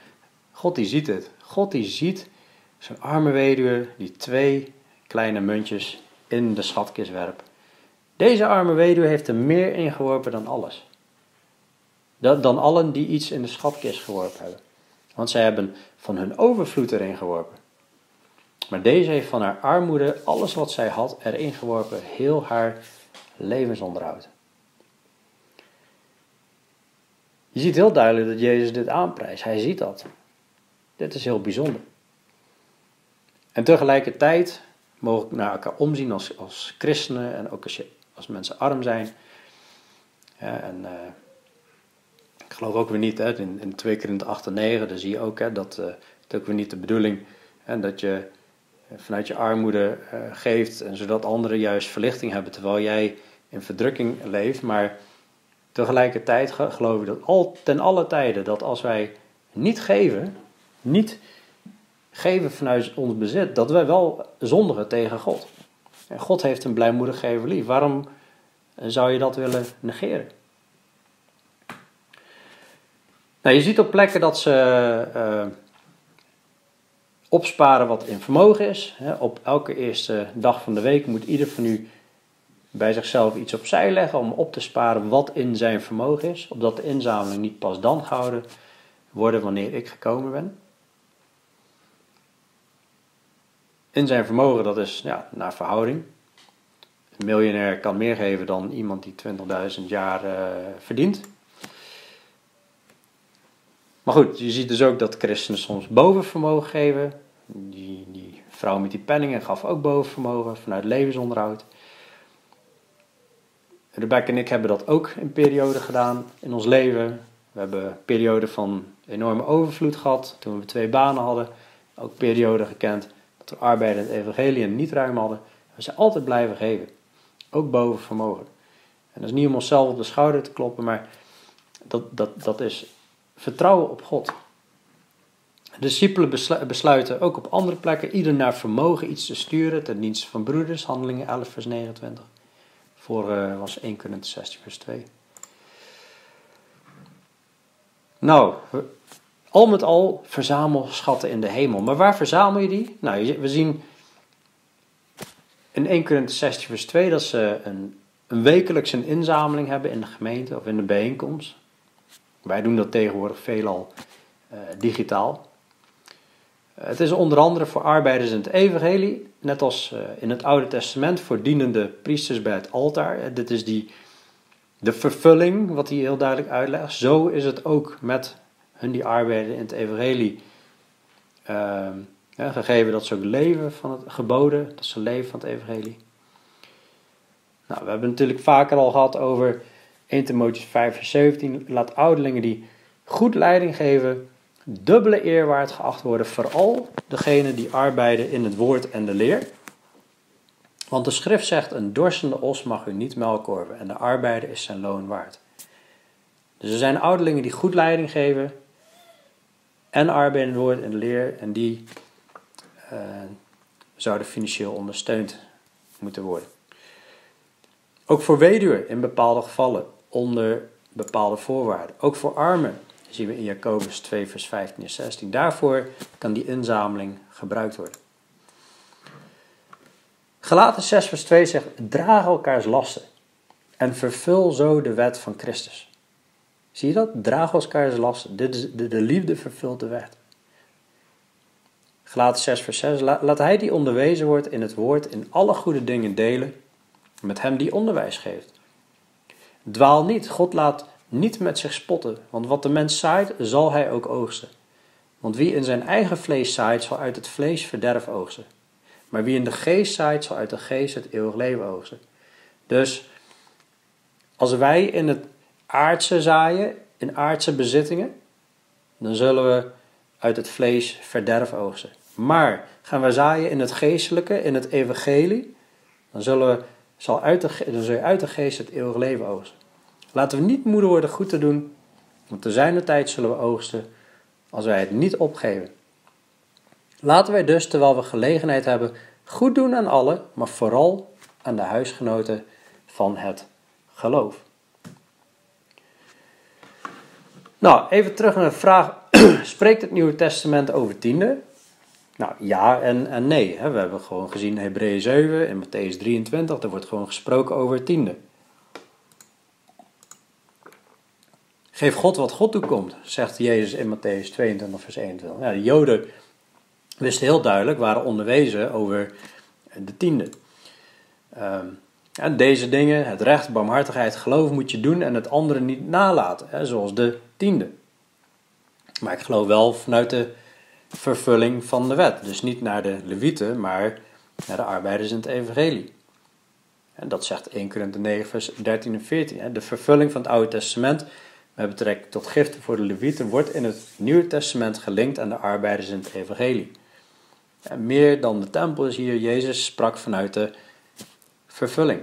God die ziet het. God die ziet zo'n arme weduwe die twee kleine muntjes in de schatkist werpt. Deze arme weduwe heeft er meer ingeworpen dan alles. Dan allen die iets in de schatkist geworpen hebben. Want zij hebben van hun overvloed erin geworpen. Maar deze heeft van haar armoede alles wat zij had erin geworpen, heel haar levensonderhoud. Je ziet heel duidelijk dat Jezus dit aanprijst. Hij ziet dat. Dit is heel bijzonder. En tegelijkertijd mogen we naar elkaar omzien als, als christenen en ook als, je, als mensen arm zijn. En uh, ik geloof ook weer niet, hè, in, in 2 Korinther 8 en 9, daar zie je ook hè, dat uh, het ook weer niet de bedoeling hè, dat je vanuit je armoede geeft en zodat anderen juist verlichting hebben terwijl jij in verdrukking leeft. Maar tegelijkertijd geloof ik dat al, ten alle tijden dat als wij niet geven, niet geven vanuit ons bezit, dat wij wel zondigen tegen God. En God heeft een blijmoedig geven lief. Waarom zou je dat willen negeren? Nou, je ziet op plekken dat ze uh, opsparen wat in vermogen is. Op elke eerste dag van de week moet ieder van u bij zichzelf iets opzij leggen om op te sparen wat in zijn vermogen is, opdat de inzameling niet pas dan gehouden wordt wanneer ik gekomen ben. In zijn vermogen, dat is ja, naar verhouding. Een miljonair kan meer geven dan iemand die 20.000 jaar uh, verdient. Maar goed, je ziet dus ook dat christenen soms bovenvermogen geven. Die, die vrouw met die penningen gaf ook bovenvermogen vanuit levensonderhoud. Rebecca en ik hebben dat ook in periode gedaan in ons leven. We hebben een periode van enorme overvloed gehad toen we twee banen hadden. Ook periode gekend dat we arbeid en het evangelie niet ruim hadden. We zijn altijd blijven geven. Ook boven vermogen. En dat is niet om onszelf op de schouder te kloppen, maar dat, dat, dat is vertrouwen op God. De discipelen besluiten ook op andere plekken ieder naar vermogen iets te sturen ten dienste van broeders, handelingen 11 vers 29. Voor uh, was 1 Corinthië 16 vers 2. Nou, al met al verzamel schatten in de hemel. Maar waar verzamel je die? Nou, we zien in 1 Corinthië 16 vers 2 dat ze een, een wekelijks een inzameling hebben in de gemeente of in de bijeenkomst. Wij doen dat tegenwoordig veelal uh, digitaal. Het is onder andere voor arbeiders in het evangelie, net als uh, in het Oude Testament, voor dienende priesters bij het altaar. Dit is die, de vervulling, wat hij heel duidelijk uitlegt. Zo is het ook met hun die arbeiden in het evangelie. Ja, gegeven dat ze ook leven van het geboden, dat ze leven van het evangelie. Nou, we hebben natuurlijk vaker al gehad over 1 Timotheüs 5 vers 17. Laat ouderlingen die goed leiding geven, dubbele eerwaard geacht worden, vooral degene die arbeiden in het woord en de leer. Want de schrift zegt, een dorsende os mag u niet melkorven en de arbeider is zijn loon waard. Dus er zijn ouderlingen die goed leiding geven en arbeiden in woord en leer en die uh, zouden financieel ondersteund moeten worden. Ook voor weduwen in bepaalde gevallen, onder bepaalde voorwaarden. Ook voor armen, zien we in Jacobus 2, vers 15 en 16. Daarvoor kan die inzameling gebruikt worden. Gelaten 6, vers 2 zegt: Draag elkaars lasten en vervul zo de wet van Christus. Zie je dat? Draag elkaars lasten. Dit is de, de liefde vervult de wet. Gelaten 6, vers 6. Laat hij die onderwezen wordt in het woord in alle goede dingen delen met hem die onderwijs geeft. Dwaal niet, God laat niet met zich spotten, want wat de mens zaait, zal hij ook oogsten. Want wie in zijn eigen vlees zaait, zal uit het vlees verderf oogsten. Maar wie in de geest zaait, zal uit de geest het eeuwig leven oogsten. Dus als wij in het aardse zaaien, in aardse bezittingen, dan zullen we uit het vlees verderf oogsten. Maar gaan we zaaien in het geestelijke, in het evangelie, dan zullen we zal uit de, dan zul je uit de geest het eeuwige leven oogsten. Laten we niet moede worden goed te doen, want te zijner tijd zullen we oogsten als wij het niet opgeven. Laten wij dus, terwijl we gelegenheid hebben, goed doen aan allen, maar vooral aan de huisgenoten van het geloof. Nou, even terug naar de vraag: spreekt het Nieuwe Testament over tiende? Nou ja en, en nee. Hè. We hebben gewoon gezien Hebreeën 7 en Matthäus 23, er wordt gewoon gesproken over tiende. Geef God wat God toekomt, zegt Jezus in Matthäus 22, vers 21. Ja, de Joden wisten heel duidelijk, waren onderwezen over de tiende. Um, en deze dingen, het recht, barmhartigheid, geloof moet je doen en het andere niet nalaten, hè, zoals de tiende. Maar ik geloof wel vanuit de vervulling van de wet. Dus niet naar de levieten, maar naar de arbeiders in het evangelie. En dat zegt 1 Korinthe 9 vers 13 en 14. De vervulling van het Oude Testament met betrekking tot giften voor de levieten wordt in het Nieuwe Testament gelinkt aan de arbeiders in het evangelie. En meer dan de tempel is hier, Jezus sprak vanuit de vervulling.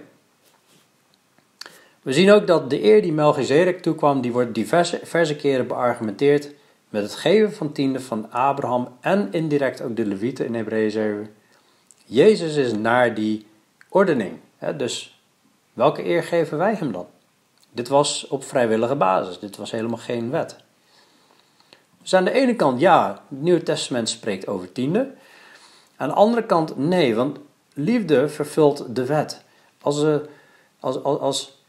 We zien ook dat de eer die Melchizedek toekwam, die wordt diverse, diverse keren beargumenteerd met het geven van tiende van Abraham en indirect ook de Levieten in Hebreeën 7. Jezus is naar die ordening. Dus welke eer geven wij hem dan? Dit was op vrijwillige basis, dit was helemaal geen wet. Dus aan de ene kant ja, het Nieuwe Testament spreekt over tiende. Aan de andere kant nee, want liefde vervult de wet. Als, als, als, als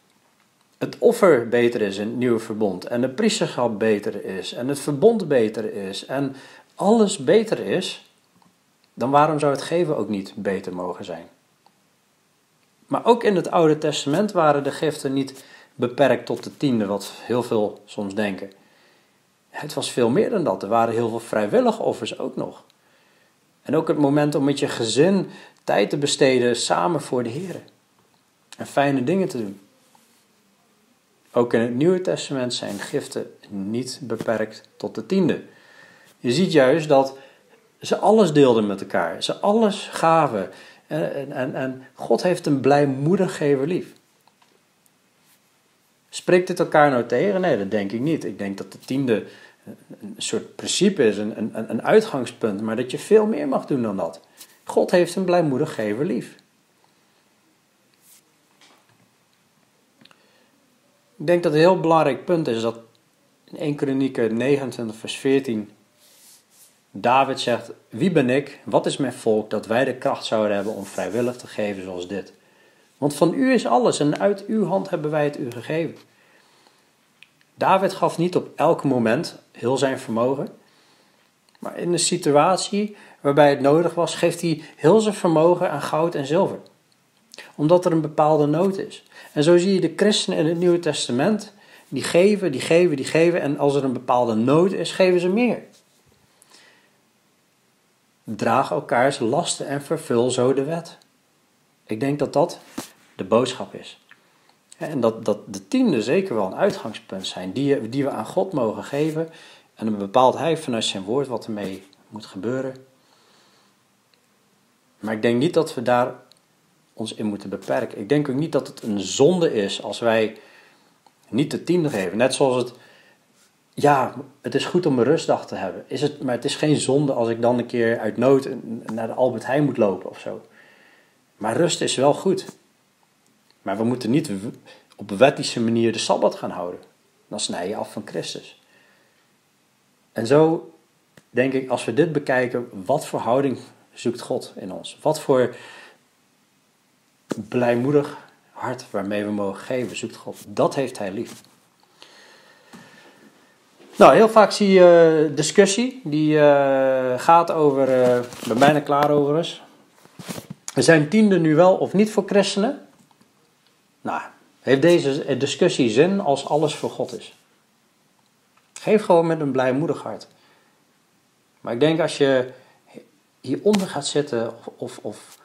het offer beter is in het nieuwe verbond en de priesterschap beter is en het verbond beter is en alles beter is, dan waarom zou het geven ook niet beter mogen zijn? Maar ook in het Oude Testament waren de giften niet beperkt tot de tiende, wat heel veel soms denken. Het was veel meer dan dat. Er waren heel veel vrijwillige offers ook nog. En ook het moment om met je gezin tijd te besteden samen voor de Heer. En fijne dingen te doen. Ook in het Nieuwe Testament zijn giften niet beperkt tot de tiende. Je ziet juist dat ze alles deelden met elkaar. Ze alles gaven. En, en, en God heeft een blijmoedig gever lief. Spreekt dit elkaar nou tegen? Nee, dat denk ik niet. Ik denk dat de tiende een soort principe is, een, een, een uitgangspunt, maar dat je veel meer mag doen dan dat. God heeft een blijmoedig gever lief. Ik denk dat een heel belangrijk punt is dat in 1 Kronieken 29 vers 14 David zegt, wie ben ik, wat is mijn volk, dat wij de kracht zouden hebben om vrijwillig te geven zoals dit. Want van u is alles en uit uw hand hebben wij het u gegeven. David gaf niet op elk moment heel zijn vermogen, maar in een situatie waarbij het nodig was, geeft hij heel zijn vermogen aan goud en zilver. Omdat er een bepaalde nood is. En zo zie je de christenen in het Nieuwe Testament, die geven, die geven, die geven, en als er een bepaalde nood is, geven ze meer. Draag elkaars lasten en vervul zo de wet. Ik denk dat dat de boodschap is. En dat, dat de tiende zeker wel een uitgangspunt zijn die, die we aan God mogen geven. En dan bepaalt Hij vanuit zijn woord wat ermee moet gebeuren. Maar ik denk niet dat we daar ons in moeten beperken. Ik denk ook niet dat het een zonde is als wij niet de tiende geven. Net zoals het, ja, het is goed om een rustdag te hebben. Is het, maar het is geen zonde als ik dan een keer uit nood naar de Albert Heijn moet lopen of zo. Maar rust is wel goed. Maar we moeten niet op wettische manier de Sabbat gaan houden. Dan snij je af van Christus. En zo denk ik, als we dit bekijken, wat voor houding zoekt God in ons? Wat voor blijmoedig hart waarmee we mogen geven, zoekt God. Dat heeft Hij lief. Nou, heel vaak zie je discussie die uh, gaat over, uh, ik ben bijna klaar over is. Zijn tiende nu wel of niet voor christenen? Nou, heeft deze discussie zin als alles voor God is? Geef gewoon met een blijmoedig hart. Maar ik denk als je hieronder gaat zitten of, of, of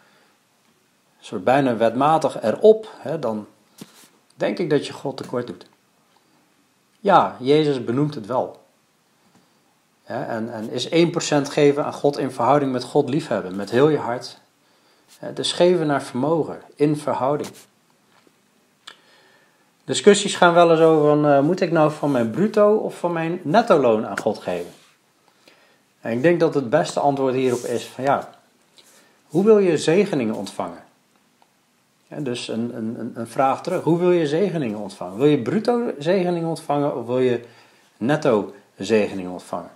soort bijna wetmatig erop, hè, dan denk ik dat je God tekort doet. Ja, Jezus benoemt het wel. En, en is 1% geven aan God in verhouding met God liefhebben, met heel je hart. Dus geven naar vermogen, in verhouding. Discussies gaan wel eens over, uh, moet ik nou van mijn bruto of van mijn netto loon aan God geven? En ik denk dat het beste antwoord hierop is van ja, hoe wil je zegeningen ontvangen? Dus een, een, een vraag terug, hoe wil je zegeningen ontvangen? Wil je bruto zegeningen ontvangen of wil je netto zegeningen ontvangen?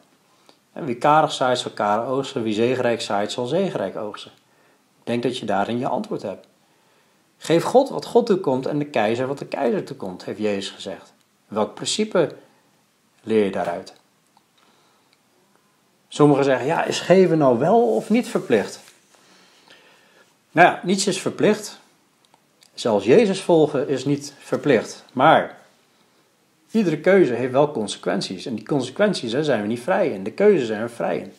En wie karig zaait zal karig oogsten, wie zegenrijk zaait zal zegenrijk oogsten. Ik denk dat je daarin je antwoord hebt. Geef God wat God toekomt en de keizer wat de keizer toekomt, heeft Jezus gezegd. Welk principe leer je daaruit? Sommigen zeggen, ja, is geven nou wel of niet verplicht? Nou ja, niets is verplicht. Zelfs Jezus volgen is niet verplicht. Maar iedere keuze heeft wel consequenties. En die consequenties zijn we niet vrij in. De keuze zijn we vrij in.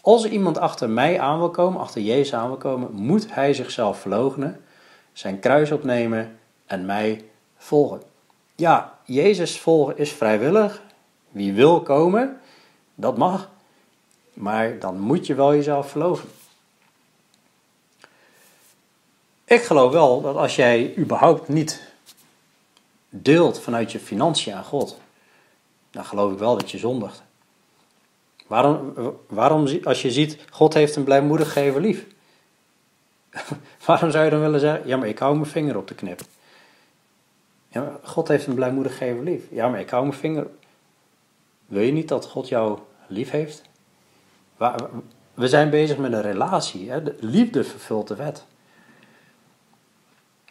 Als iemand achter mij aan wil komen, achter Jezus aan wil komen, moet hij zichzelf verloochenen zijn kruis opnemen en mij volgen. Ja, Jezus volgen is vrijwillig. Wie wil komen, dat mag. Maar dan moet je wel jezelf verloven. Ik geloof wel dat als jij überhaupt niet deelt vanuit je financiën aan God, dan geloof ik wel dat je zondigt. Waarom, waarom als je ziet, God heeft een blijmoedig gever lief. Waarom zou je dan willen zeggen, ja maar ik hou mijn vinger op de knip. Ja, God heeft een blijmoedig gever lief. Ja maar ik hou mijn vinger... Wil je niet dat God jou lief heeft? We zijn bezig met een relatie. Hè? De liefde vervult de wet.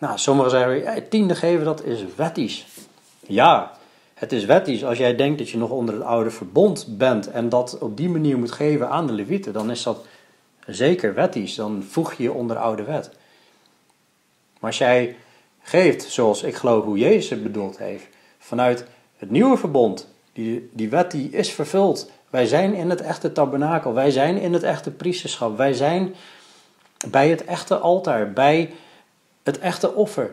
Nou, sommigen zeggen, tiende geven dat is wettisch. Ja, het is wettisch. Als jij denkt dat je nog onder het oude verbond bent en dat op die manier moet geven aan de levieten, dan is dat zeker wettisch, dan voeg je je onder oude wet. Maar als jij geeft, zoals ik geloof hoe Jezus het bedoeld heeft, vanuit het nieuwe verbond, die, die wet die is vervuld. Wij zijn in het echte tabernakel, wij zijn in het echte priesterschap, wij zijn bij het echte altaar, bij het echte offer.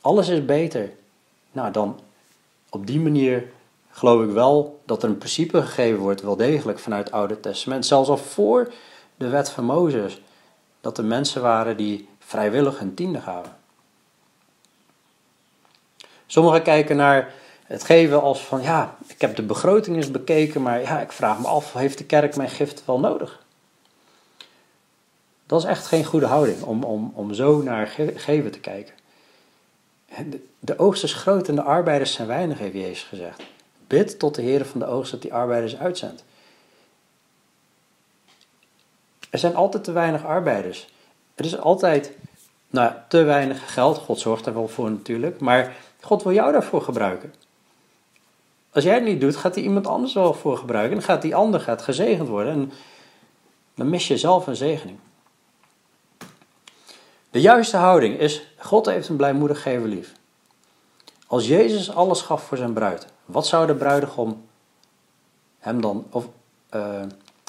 Alles is beter. Nou, dan op die manier geloof ik wel dat er een principe gegeven wordt, wel degelijk vanuit het Oude Testament. Zelfs al voor de wet van Mozes, dat er mensen waren die vrijwillig hun tiende gaven. Sommigen kijken naar het geven als van ja, ik heb de begroting eens bekeken, maar ja, ik vraag me af, heeft de kerk mijn gift wel nodig? Dat is echt geen goede houding om, om, om zo naar geven te kijken. De, de oogst is groot en de arbeiders zijn weinig, heeft Jezus gezegd. Bid tot de Heer van de oogst dat die arbeiders uitzendt. Er zijn altijd te weinig arbeiders. Er is altijd nou, te weinig geld. God zorgt er wel voor natuurlijk. Maar God wil jou daarvoor gebruiken. Als jij het niet doet, gaat hij iemand anders wel voor gebruiken. En gaat die ander gaat gezegend worden. En dan mis je zelf een zegening. De juiste houding is: God heeft een blijmoedig geven lief. Als Jezus alles gaf voor zijn bruid, wat zou de bruidegom hem dan, of uh,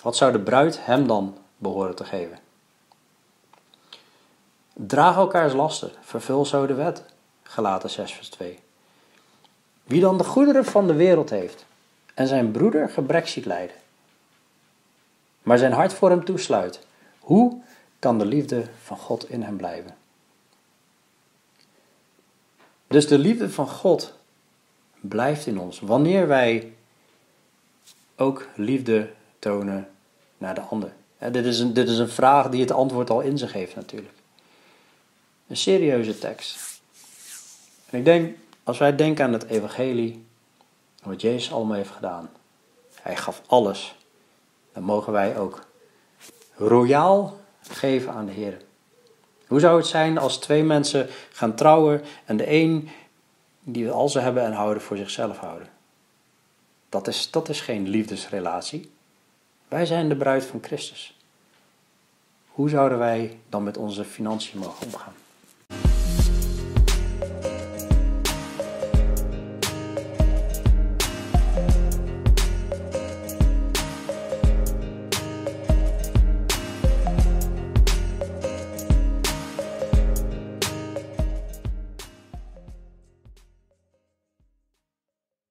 wat zou de bruid hem dan behoren te geven? Draag elkaars lasten, vervul zo de wet. Gelaten 6 vers 2. Wie dan de goederen van de wereld heeft en zijn broeder gebrek ziet lijden, maar zijn hart voor hem toesluit, hoe kan de liefde van God in hem blijven? Dus de liefde van God blijft in ons wanneer wij ook liefde tonen naar de ander. dit, is een, dit is een vraag die het antwoord al in zich heeft natuurlijk. Een serieuze tekst. En ik denk, als wij denken aan het evangelie, wat Jezus allemaal heeft gedaan. Hij gaf alles. Dan mogen wij ook royaal geven aan de Heer. Hoe zou het zijn als twee mensen gaan trouwen en de een die al ze hebben en houden voor zichzelf houden? Dat is, dat is geen liefdesrelatie. Wij zijn de bruid van Christus. Hoe zouden wij dan met onze financiën mogen omgaan?